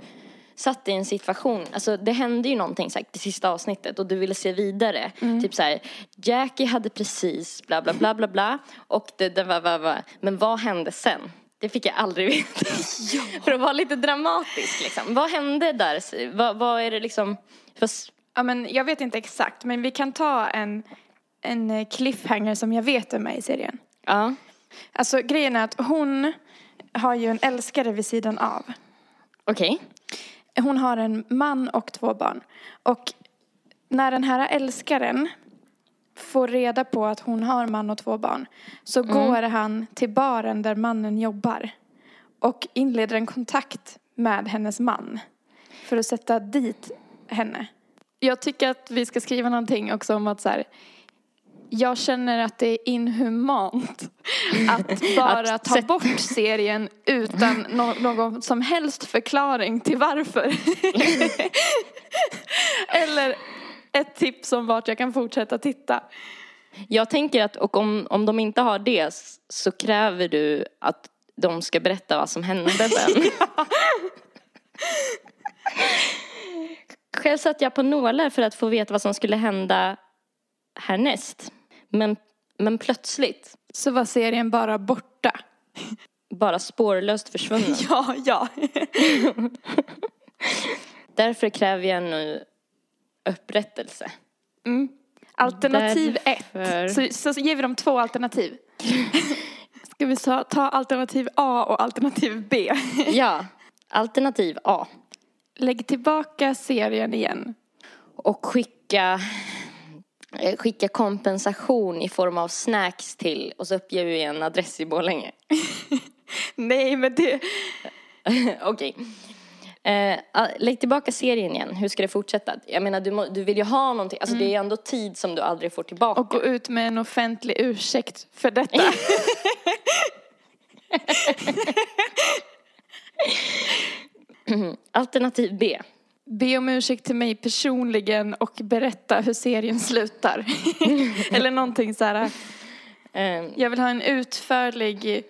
Speaker 2: satt dig i en situation, alltså det hände ju någonting sagt, det sista avsnittet och du ville se vidare. Typ så här, Jackie hade precis bla bla bla bla bla och det, det var, var, var. men vad hände sen? Det fick jag aldrig veta. För att vara lite dramatisk liksom. Vad hände där? Vad, vad är det liksom? För,
Speaker 3: Ja, men jag vet inte exakt, men vi kan ta en, en eh, cliffhanger som jag vet är med i serien.
Speaker 2: ja.
Speaker 3: Alltså grejen är att hon har ju en älskare vid sidan av.
Speaker 2: Okej.
Speaker 3: Hon har en man och två barn. Och när den här älskaren får reda på att hon har man och två barn så går han till baren där mannen jobbar och inleder en kontakt med hennes man. för att sätta dit henne. Jag tycker att vi ska skriva någonting också om att så här, jag känner att det är inhumant att bara
Speaker 2: Att
Speaker 3: ta bort serien utan no- någon som helst förklaring till varför. Eller ett tips om vart jag kan fortsätta titta.
Speaker 2: Jag tänker att och om, om de inte har det så kräver du att de ska berätta vad som hände sen. Själv satt jag på nålar för att få veta vad som skulle hända härnäst. Men, men plötsligt,
Speaker 3: Så var serien bara borta.
Speaker 2: bara spårlöst försvunnen.
Speaker 3: Ja, ja.
Speaker 2: Därför kräver jag nu upprättelse.
Speaker 3: Alternativ
Speaker 2: Därför-
Speaker 3: ett. Så, så, så ger vi dem två alternativ. Ska vi ta, ta alternativ A och alternativ B?
Speaker 2: Ja, alternativ A.
Speaker 3: Lägg tillbaka serien igen.
Speaker 2: Och skicka, eh, skicka kompensation i form av snacks till och så uppger vi en adress i Borlänge.
Speaker 3: Nej, men det...
Speaker 2: Okej. Eh, ah, lägg tillbaka serien igen. Hur ska det fortsätta? Jag menar, du, må, du vill ju ha någonting. Alltså det är ju ändå tid som du aldrig får tillbaka.
Speaker 3: Och gå ut med en offentlig ursäkt för detta.
Speaker 2: Alternativ B.
Speaker 3: Be om ursäkt till mig personligen och berätta hur serien slutar. Eller någonting så här.
Speaker 2: Eh,
Speaker 3: Jag vill ha en utförlig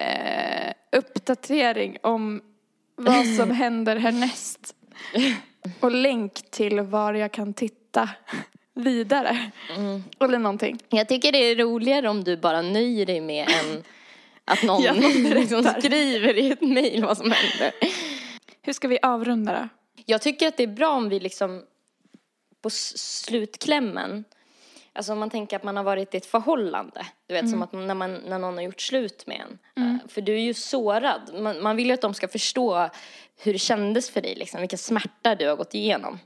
Speaker 3: eh, uppdatering om vad som händer härnäst. Och länk till var jag kan titta vidare. Eller någonting.
Speaker 2: jag tycker det är roligare om du bara nöjer dig med en att någon liksom skriver i ett mejl vad som händer.
Speaker 3: Hur ska vi avrunda då?
Speaker 2: Jag tycker att det är bra om vi liksom på slutklämmen Alltså om man tänker att man har varit i ett förhållande. Du vet som att när, man, när någon har gjort slut med en. Eh, För du är ju sårad. Man, man vill ju att de ska förstå hur det kändes för dig. Liksom, vilka smärta du har gått igenom.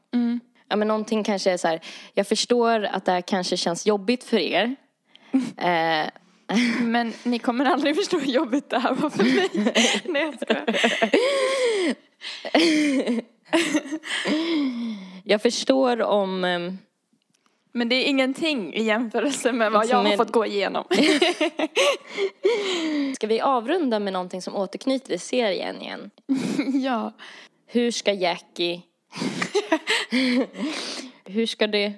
Speaker 2: Ja men någonting kanske är så här. Jag förstår att det här kanske känns jobbigt för er. Eh,
Speaker 3: Men ni kommer aldrig förstå hur jobbigt det här var för mig. Nej, jag skojar.
Speaker 2: jag förstår om... ehm,
Speaker 3: Men det är ingenting i jämförelse med vad jag har
Speaker 2: är-
Speaker 3: fått gå igenom.
Speaker 2: Ska vi avrunda med någonting som återknyter till serien igen?
Speaker 3: ja.
Speaker 2: Hur ska Jackie... Hur ska det...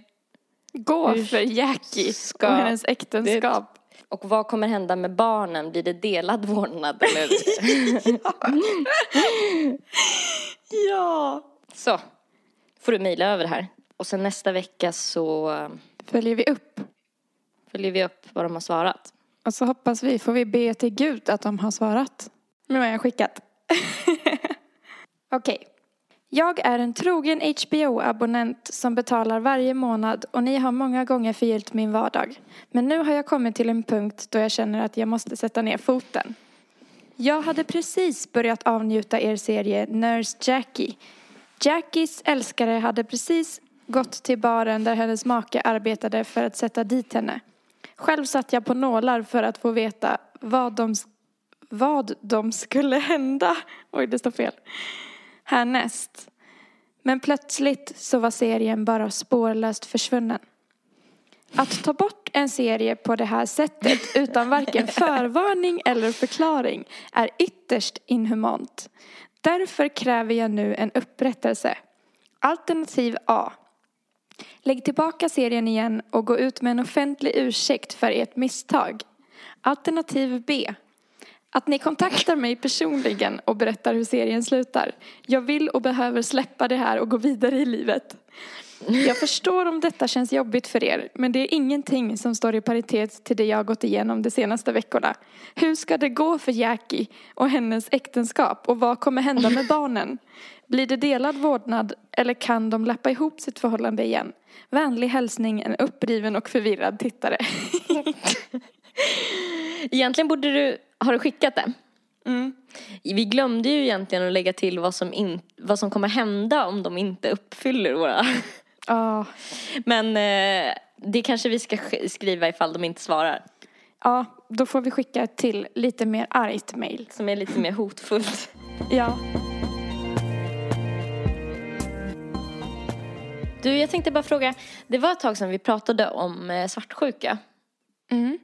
Speaker 3: Gå
Speaker 2: Hur
Speaker 3: för Jackie
Speaker 2: ska
Speaker 3: och hennes äktenskap.
Speaker 2: Och vad kommer hända med barnen? Blir det delad vårdnad eller?
Speaker 3: Ja.
Speaker 2: Så. Får du mejla över det här. Och sen nästa vecka så eh,
Speaker 3: Följer vi upp.
Speaker 2: följer vi upp vad de har svarat.
Speaker 3: Och så hoppas vi, får vi be till Gud att de har svarat. Nu har jag skickat. Okej. Jag är en trogen HBO-abonnent som betalar varje månad och ni har många gånger förgyllt min vardag. Men nu har jag kommit till en punkt då jag känner att jag måste sätta ner foten. Jag hade precis börjat avnjuta er serie Nurse Jackie. Jackies älskare hade precis gått till baren där hennes make arbetade för att sätta dit henne. Själv satt jag på nålar för att få veta vad de, vad de skulle hända. Oj, det står fel. Härnäst. Men plötsligt så var serien bara spårlöst försvunnen. Att ta bort en serie på det här sättet utan varken förvarning eller förklaring är ytterst inhumant. Därför kräver jag nu en upprättelse. Alternativ A. Lägg tillbaka serien igen och gå ut med en offentlig ursäkt för ert misstag. Alternativ B. Att ni kontaktar mig personligen och berättar hur serien slutar. Jag vill och behöver släppa det här och gå vidare i livet. Jag förstår om detta känns jobbigt för er, men det är ingenting som står i paritet till det jag har gått igenom de senaste veckorna. Hur ska det gå för Jackie och hennes äktenskap och vad kommer hända med barnen? Blir det delad vårdnad eller kan de lappa ihop sitt förhållande igen? Vänlig hälsning en uppriven och förvirrad tittare.
Speaker 2: Egentligen borde du... Har du skickat det?
Speaker 3: Mm.
Speaker 2: Vi glömde ju egentligen att lägga till vad som, in, vad som kommer hända om de inte uppfyller våra...
Speaker 3: Ja,
Speaker 2: Men eh, det kanske vi ska sk- skriva ifall de inte svarar.
Speaker 3: ja, då får vi skicka ett till lite mer argt mail.
Speaker 2: Som är lite mer hotfullt.
Speaker 3: Ja.
Speaker 2: Du, jag tänkte bara fråga. Det var ett tag sedan vi pratade om eh, svartsjuka.
Speaker 3: Mm.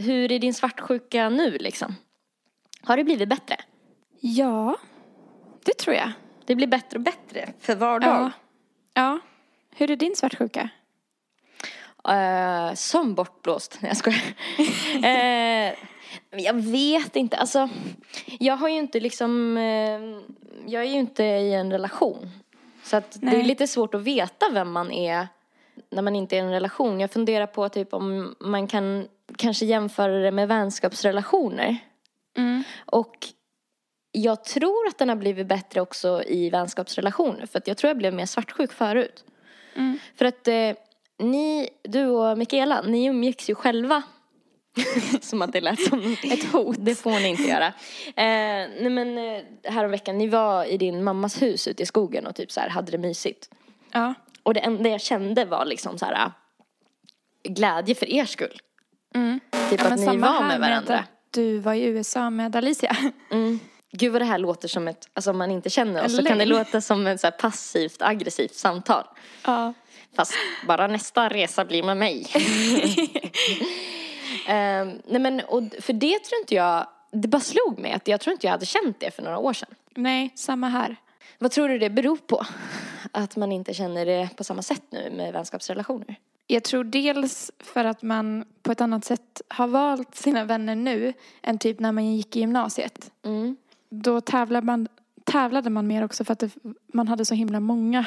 Speaker 2: Hur är din svartsjuka nu liksom? Har det blivit bättre?
Speaker 3: Ja, det tror jag.
Speaker 2: Det blir bättre och bättre för var dag.
Speaker 3: Ja. ja. Hur är din svartsjuka?
Speaker 2: Eh, som bortblåst. Nej, jag skojar. uh, jag vet inte. Alltså, jag har ju inte liksom... Uh, jag är ju inte i en relation. Så att det är lite svårt att veta vem man är när man inte är i en relation. Jag funderar på typ om man kan kanske jämföra det med vänskapsrelationer.
Speaker 3: Mm.
Speaker 2: Och jag tror att den har blivit bättre också i vänskapsrelationer. För att jag tror jag blev mer svartsjuk förut.
Speaker 3: Mm.
Speaker 2: För att eh, ni, du och Mikaela, ni umgicks ju själva. som att det lät som ett hot. Det får ni inte göra. Eh, nej men eh, häromveckan, ni var i din mammas hus ute i skogen och typ så här hade det mysigt.
Speaker 3: Ja.
Speaker 2: Och det enda jag kände var liksom så här ah, glädje för er skull.
Speaker 3: Mm.
Speaker 2: Typ
Speaker 3: Ja,
Speaker 2: att ni var med varandra.
Speaker 3: att Du var i USA med Alicia.
Speaker 2: Mm. Gud vad det här låter som ett, alltså om man inte känner oss så kan det låta som ett så här passivt aggressivt samtal.
Speaker 3: Ja.
Speaker 2: Fast bara nästa resa blir med mig. Ehm, nej men, och för det tror inte jag, det bara slog mig att jag tror inte jag hade känt det för några år sedan.
Speaker 3: Nej, samma här.
Speaker 2: Vad tror du det beror på? Att man inte känner det på samma sätt nu med vänskapsrelationer?
Speaker 3: Jag tror dels för att man på ett annat sätt har valt sina vänner nu än typ när man gick i gymnasiet.
Speaker 2: Mm.
Speaker 3: Då tävlade man, tävlade man mer också för att det, man hade så himla många.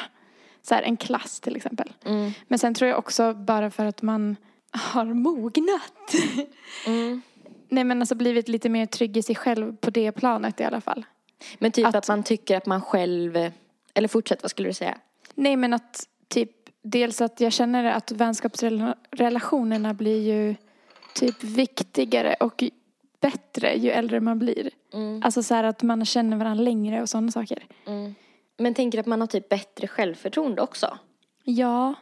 Speaker 3: Så här, en klass till exempel.
Speaker 2: Mm.
Speaker 3: Men sen tror jag också bara för att man har mognat.
Speaker 2: Mm.
Speaker 3: Nej men alltså blivit lite mer trygg i sig själv på det planet i alla fall.
Speaker 2: Men typ att,
Speaker 3: Att-
Speaker 2: man tycker att man själv, eller fortsätt, vad skulle du säga?
Speaker 3: Nej men att typ dels att jag känner att vänskapsrelationerna blir ju typ viktigare och bättre ju äldre man blir.
Speaker 2: Mm.
Speaker 3: Alltså så här att man känner varandra längre och sådana saker.
Speaker 2: Mm. Men tänker att man har typ bättre självförtroende också?
Speaker 3: Ja.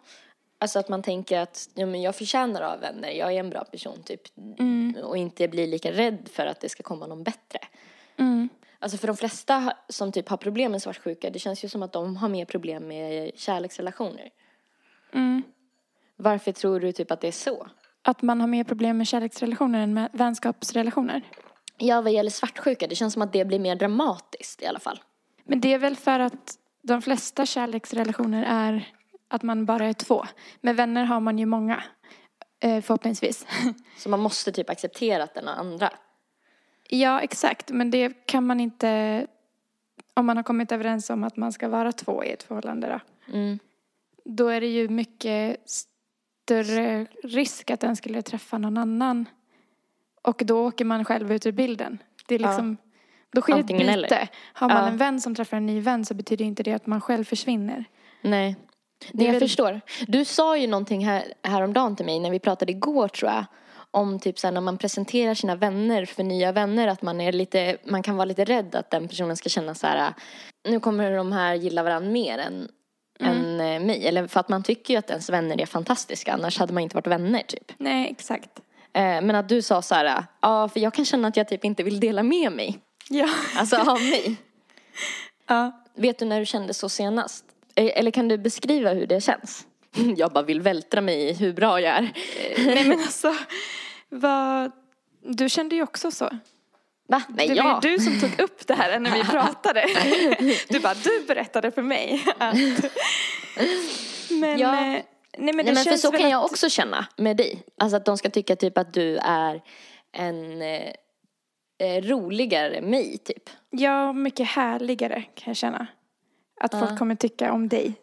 Speaker 2: Alltså att man tänker att ja, men jag förtjänar av vänner, jag är en bra person typ.
Speaker 3: Mm.
Speaker 2: Och inte blir lika rädd för att det ska komma någon bättre.
Speaker 3: Mm.
Speaker 2: Alltså för de flesta som typ har problem med svartsjuka, det känns ju som att de har mer problem med kärleksrelationer.
Speaker 3: Mm.
Speaker 2: Varför tror du typ att det är så?
Speaker 3: Att man har mer problem med kärleksrelationer än med vänskapsrelationer.
Speaker 2: Ja, vad gäller svartsjuka, det känns som att det blir mer dramatiskt i alla fall.
Speaker 3: Men det är väl för att de flesta kärleksrelationer är att man bara är två. Med vänner har man ju många. Eh, förhoppningsvis.
Speaker 2: Så man måste typ acceptera att den har andra.
Speaker 3: Ja, exakt. Men det kan man inte om man har kommit överens om att man ska vara två i ett förhållande då.
Speaker 2: Mm.
Speaker 3: Då är det ju mycket större risk att den skulle träffa någon annan. Och då åker man själv ut ur bilden. Det är
Speaker 2: Ja.
Speaker 3: liksom, då sker
Speaker 2: Antingen
Speaker 3: ett
Speaker 2: eller.
Speaker 3: byte. Har man
Speaker 2: Ja.
Speaker 3: en vän som träffar en ny vän så betyder inte det att man själv försvinner.
Speaker 2: Nej.
Speaker 3: Det
Speaker 2: jag
Speaker 3: väl-
Speaker 2: förstår. Du sa ju någonting här, häromdagen till mig när vi pratade igår tror jag. Om typ så här, när man presenterar sina vänner för nya vänner att man är lite, man kan vara lite rädd att den personen ska känna så här. Nu kommer de här gilla varandra mer än, än eh, mig. Eller för att man tycker ju att ens vänner är fantastiska annars hade man inte varit vänner typ.
Speaker 3: Nej, exakt.
Speaker 2: Eh, men att du sa så här, ja för jag kan känna att jag typ inte vill dela med mig.
Speaker 3: Ja.
Speaker 2: Alltså av mig.
Speaker 3: ja.
Speaker 2: Vet du när du kände så senast? Eh, Eller kan du beskriva hur det känns? Jag bara vill vältra mig i hur bra jag är.
Speaker 3: Nej men alltså, vad... Du kände ju också så.
Speaker 2: Va? Nej,
Speaker 3: det
Speaker 2: ja.
Speaker 3: var ju du som tog upp det här när vi pratade. Du bara, du berättade för mig att... Men,
Speaker 2: Ja.
Speaker 3: eh, nej men det
Speaker 2: Nej, men för så kan
Speaker 3: att...
Speaker 2: jag också känna med dig. Alltså att de ska tycka typ att du är en eh, eh, roligare mig typ.
Speaker 3: Ja, mycket härligare kan jag känna. Att folk kommer tycka om dig.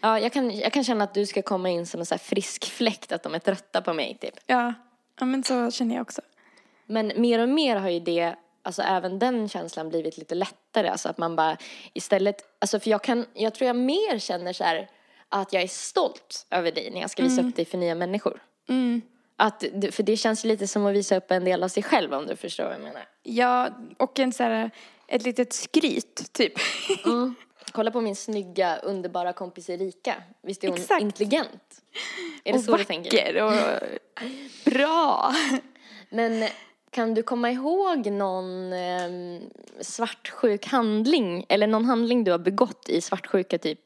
Speaker 2: Ja, jag kan, jag kan känna att du ska komma in som en så frisk fläkt, att de är trötta på mig typ.
Speaker 3: Ja, ja men så känner jag också.
Speaker 2: Men mer och mer har ju det, alltså även den känslan blivit lite lättare. Alltså att man bara istället, alltså för jag kan, jag tror jag mer känner så här att jag är stolt över dig när jag ska visa upp dig för nya människor.
Speaker 3: Mm.
Speaker 2: Att, för det känns lite som att visa upp en del av sig själv om du förstår vad jag menar.
Speaker 3: Ja, och en så här, ett litet skryt typ.
Speaker 2: Mm. Kolla på min snygga, underbara kompis Erika. Visst är hon
Speaker 3: Exakt.
Speaker 2: intelligent? Är det
Speaker 3: och
Speaker 2: så du tänker?
Speaker 3: vacker och bra.
Speaker 2: Men kan du komma ihåg någon eh, svartsjuk handling eller någon handling du har begått i svartsjuka typ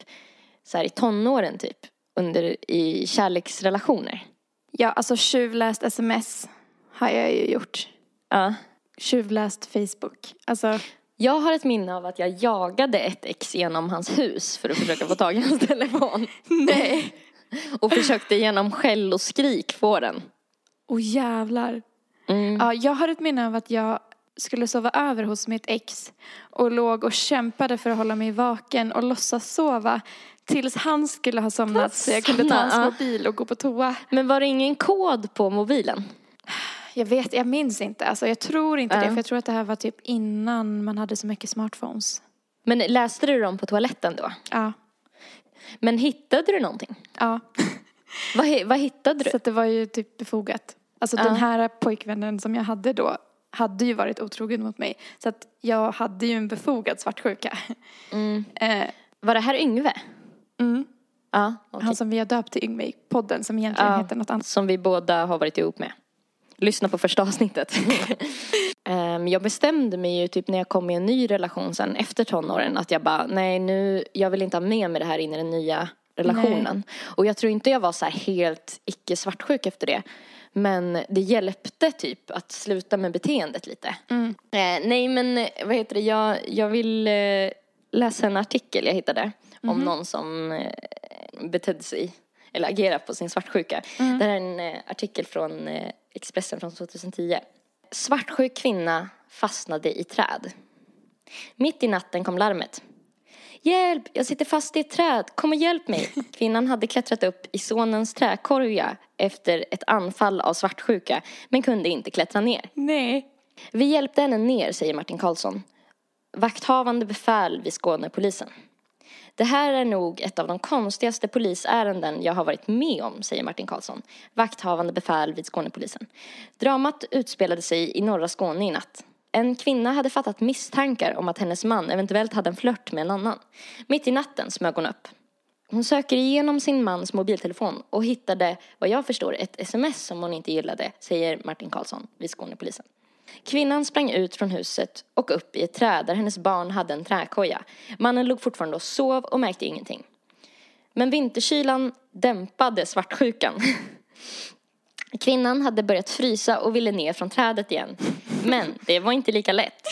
Speaker 2: så här i tonåren typ. Under, i kärleksrelationer.
Speaker 3: Ja, alltså tjuvläst sms har jag ju gjort.
Speaker 2: Ja.
Speaker 3: Tjuvläst Facebook. Alltså,
Speaker 2: Jag har ett minne av att jag jagade ett ex genom hans hus för att försöka få tag i hans telefon.
Speaker 3: nej.
Speaker 2: Och försökte genom skäll och skrik få den.
Speaker 3: Åh jävlar.
Speaker 2: Mm.
Speaker 3: Ja, jag har ett minne av att jag skulle sova över hos mitt ex och låg och kämpade för att hålla mig vaken och låtsas sova tills han skulle ha somnat så jag kunde ta hans mobil och gå på toa.
Speaker 2: Men var det ingen kod på mobilen?
Speaker 3: Jag vet, jag minns inte. Alltså, jag tror inte
Speaker 2: Ja.
Speaker 3: det för jag tror att det här var typ innan man hade så mycket smartphones.
Speaker 2: Men läste du dem på toaletten då?
Speaker 3: Ja,
Speaker 2: Men hittade du någonting?
Speaker 3: ja.
Speaker 2: Vad, vad hittade du?
Speaker 3: Så det var ju typ befogat. Alltså
Speaker 2: Ja.
Speaker 3: den här pojkvännen som jag hade då hade ju varit otrogen mot mig. Så att jag hade ju en befogad svartsjuka.
Speaker 2: Mm.
Speaker 3: Eh,
Speaker 2: Var det här Yngve?
Speaker 3: mm.
Speaker 2: Ja, okej.
Speaker 3: Han som vi har döpt till Yngve i podden som egentligen
Speaker 2: Ja.
Speaker 3: heter något annat.
Speaker 2: Som vi båda har varit ihop med. Lyssna på första avsnittet. Ehm, jag bestämde mig ju typ när jag kom i en ny relation sen efter tonåren att jag bara, nej nu, jag vill inte ha med mig det här in i den nya relationen. Och jag tror inte jag var så här helt icke svartsjuk efter det. Men det hjälpte typ att sluta med beteendet lite.
Speaker 3: Mm.
Speaker 2: Eh, nej men vad heter det, jag, jag vill eh, läsa en artikel jag hittade om någon som eh, betedde sig eller agerade på sin svartsjuka. Det här är en eh, artikel från eh, Expressen från 2010. Svartsjuk kvinna fastnade i träd. Mitt i natten kom larmet. Hjälp, jag sitter fast i ett träd, kom och hjälp mig. Kvinnan hade klättrat upp i sonens träkorga efter ett anfall av svartsjuka men kunde inte klättra ner.
Speaker 3: Nej.
Speaker 2: Vi hjälpte henne ner, säger Martin Karlsson. Vakthavande befäl vid Skånepolisen. Det här är nog ett av de konstigaste polisärenden jag har varit med om, säger Martin Karlsson. Vakthavande befäl vid Skånepolisen. Dramat utspelade sig i norra Skåne i natt. En kvinna hade fattat misstankar om att hennes man eventuellt hade en flört med en annan. Mitt i natten smög hon upp. Hon söker igenom sin mans mobiltelefon och hittade, vad jag förstår, ett sms som hon inte gillade, säger Martin Karlsson vid Skånepolisen. Kvinnan sprang ut från huset och upp i ett träd där hennes barn hade en träkoja. Mannen låg fortfarande och sov och märkte ingenting. Men vinterkylan dämpade svartsjukan. Kvinnan hade börjat frysa och ville ner från trädet igen. Men det var inte lika lätt.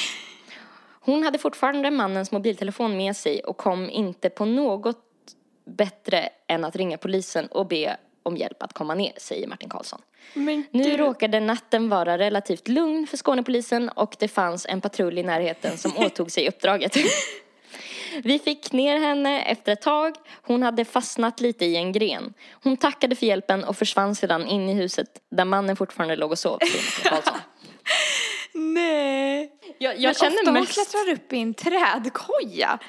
Speaker 2: Hon hade fortfarande mannens mobiltelefon med sig och kom inte på något bättre än att ringa polisen och be om hjälp att komma ner, säger Martin Karlsson.
Speaker 3: Men
Speaker 2: Nu råkade natten vara relativt lugn för Skånepolisen och det fanns en patrull i närheten som åtog sig uppdraget. Vi fick ner henne efter ett tag. Hon hade fastnat lite i en gren. Hon tackade för hjälpen och försvann sedan in i huset där mannen fortfarande låg och sov, Karlsson.
Speaker 3: Nej.
Speaker 2: Jag,
Speaker 3: Men
Speaker 2: jag känner
Speaker 3: ofta hon
Speaker 2: mest...
Speaker 3: klättrar upp i en trädkoja.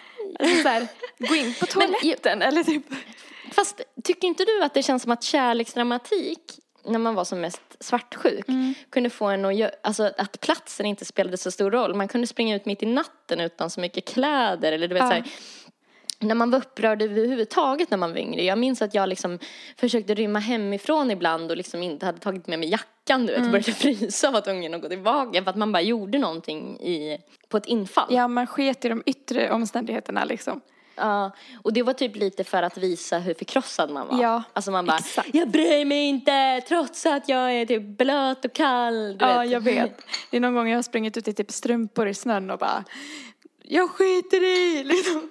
Speaker 3: Alltså så här, gå in på toaletten eller typ.
Speaker 2: Fast tycker inte du att det känns som att kärleksdramatik när man var som mest svartsjuk
Speaker 3: Mm.
Speaker 2: kunde få en att alltså att platsen inte spelade så stor roll. Man kunde springa ut mitt i natten utan så mycket kläder eller du vet
Speaker 3: Ja.
Speaker 2: så här, när man var upprörd överhuvudtaget när man var yngre. Jag minns att jag liksom försökte rymma hemifrån ibland och liksom inte hade tagit med mig jackan du vet och började frysa av att ungen och gå tillbaka för att man bara gjorde någonting i, på ett infall.
Speaker 3: Ja, man sket i de yttre omständigheterna liksom.
Speaker 2: Ja, och det var typ lite för att visa hur förkrossad man var.
Speaker 3: Ja,
Speaker 2: alltså man bara,
Speaker 3: exakt.
Speaker 2: jag bryr mig inte trots att jag är typ blöt och kall.
Speaker 3: Ja,
Speaker 2: vet.
Speaker 3: jag vet. Det är någon gång jag har sprungit ut i typ strumpor i snön och bara Jag skiter i! Liksom.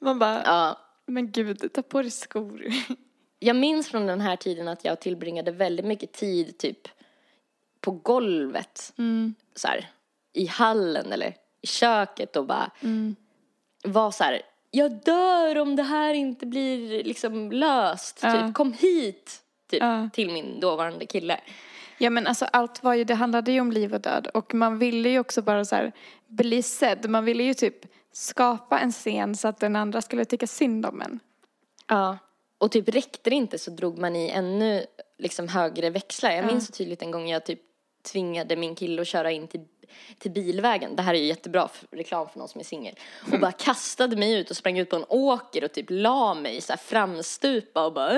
Speaker 3: Man bara,
Speaker 2: Ja,
Speaker 3: men gud, ta på dig skor.
Speaker 2: jag minns från den här tiden att jag tillbringade väldigt mycket tid typ på golvet.
Speaker 3: Mm.
Speaker 2: Så här, I hallen eller i köket och bara
Speaker 3: Mm.
Speaker 2: var så här, jag dör om det här inte blir liksom löst.
Speaker 3: Ja.
Speaker 2: Typ, kom hit! Typ,
Speaker 3: Ja.
Speaker 2: till min dåvarande kille.
Speaker 3: Ja men alltså allt var ju, det handlade ju om liv och död och man ville ju också bara så här bli sedd. Man ville ju typ skapa en scen så att den andra skulle tycka synd om en.
Speaker 2: Ja. Och typ räckte det inte så drog man i ännu liksom högre växlar. Jag
Speaker 3: Ja.
Speaker 2: minns så tydligt en gång jag typ tvingade min kille att köra in till, till bilvägen. Det här är ju jättebra för, reklam för någon som är singel. Och bara kastade mig ut och sprang ut på en åker och typ la mig så här framstupa och bara!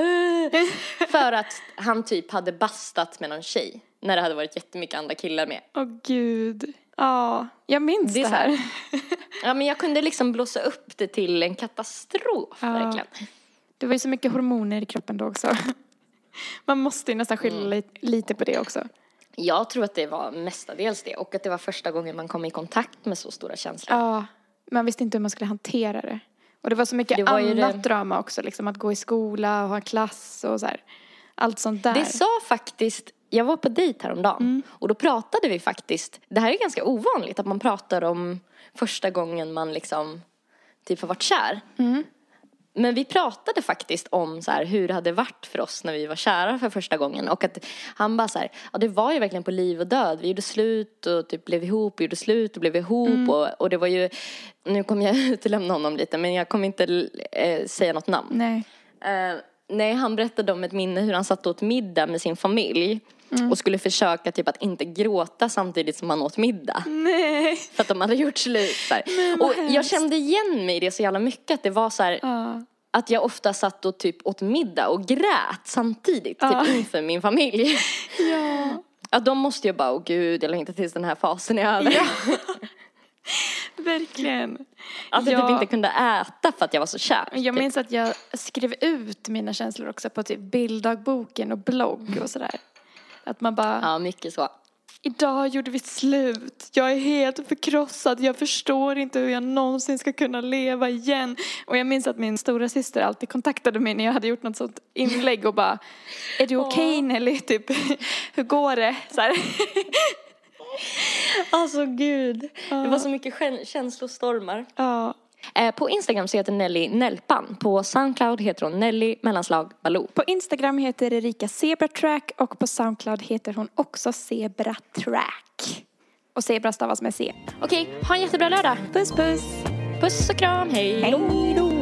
Speaker 2: För att han typ hade bastat med någon tjej. När det hade varit jättemycket andra killar med.
Speaker 3: Åh gud. Ja, jag minns
Speaker 2: Det
Speaker 3: det,
Speaker 2: här.
Speaker 3: här.
Speaker 2: Ja men jag kunde liksom blåsa upp det till en katastrof
Speaker 3: Ja.
Speaker 2: verkligen.
Speaker 3: Det var ju så mycket hormoner i kroppen då också. Man måste ju nästan skylla
Speaker 2: Mm.
Speaker 3: li- lite på det också.
Speaker 2: Jag tror att det var mestadels det och att det var första gången man kom i kontakt med så stora känslor.
Speaker 3: Ja, man visste inte hur man skulle hantera det. Och det var så mycket
Speaker 2: var
Speaker 3: annat
Speaker 2: det-
Speaker 3: drama också, liksom att gå i skola och ha klass och så här. Allt sånt där.
Speaker 2: Det sa faktiskt, jag var på dejt häromdagen och då pratade vi faktiskt, det här är ganska ovanligt att man pratar om första gången man liksom typ har varit kär. Men vi pratade faktiskt om så här, hur det hade varit för oss när vi var kära för första gången. Och att han bara så här, ja det var ju verkligen på liv och död. Vi gjorde slut och typ blev ihop, och gjorde slut och blev ihop. Och, och det var ju, nu kommer jag utelämna honom lite men jag kommer inte eh, säga något namn.
Speaker 3: Nej.
Speaker 2: Eh, nej, han berättade om ett minne hur han satt åt middag med sin familj. Och skulle försöka typ att inte gråta samtidigt som han åt middag.
Speaker 3: Nej.
Speaker 2: För att de hade gjort slut. Och jag
Speaker 3: hemskt.
Speaker 2: kände igen mig i det så jävla mycket. Att det var så här,
Speaker 3: Ja.
Speaker 2: att jag ofta satt och typ åt middag och grät samtidigt.
Speaker 3: Ja.
Speaker 2: Typ inför min familj.
Speaker 3: Ja.
Speaker 2: Ja, de måste ju bara, åh gud, jag längtar tills den här fasen är över.
Speaker 3: Ja. Verkligen.
Speaker 2: Att jag
Speaker 3: Ja.
Speaker 2: typ inte kunde äta för att jag var så kär.
Speaker 3: Jag
Speaker 2: typ.
Speaker 3: minns att jag skrev ut mina känslor också på typ bilddagboken och blogg och sådär. Att man bara,
Speaker 2: Ja, mycket så.
Speaker 3: idag gjorde vi slut. Jag är helt förkrossad. Jag förstår inte hur jag någonsin ska kunna leva igen. Och jag minns att min stora syster alltid kontaktade mig när jag hade gjort något sånt inlägg och bara, är du okej Nelly? Typ, hur går det? Så här.
Speaker 2: Alltså gud. Det var så mycket kä- känslostormar.
Speaker 3: Ja.
Speaker 2: Eh, på Instagram så heter Nelly Nelpan. På Soundcloud heter hon Nelly mellanslag Baloo.
Speaker 3: På Instagram heter Erika Zebra Track och på Soundcloud heter hon också Zebra Track. Och Zebra stavas med C.
Speaker 2: Okej, ha en jättebra lördag.
Speaker 3: Puss puss!
Speaker 2: Puss och kram, hej.
Speaker 3: Hej då!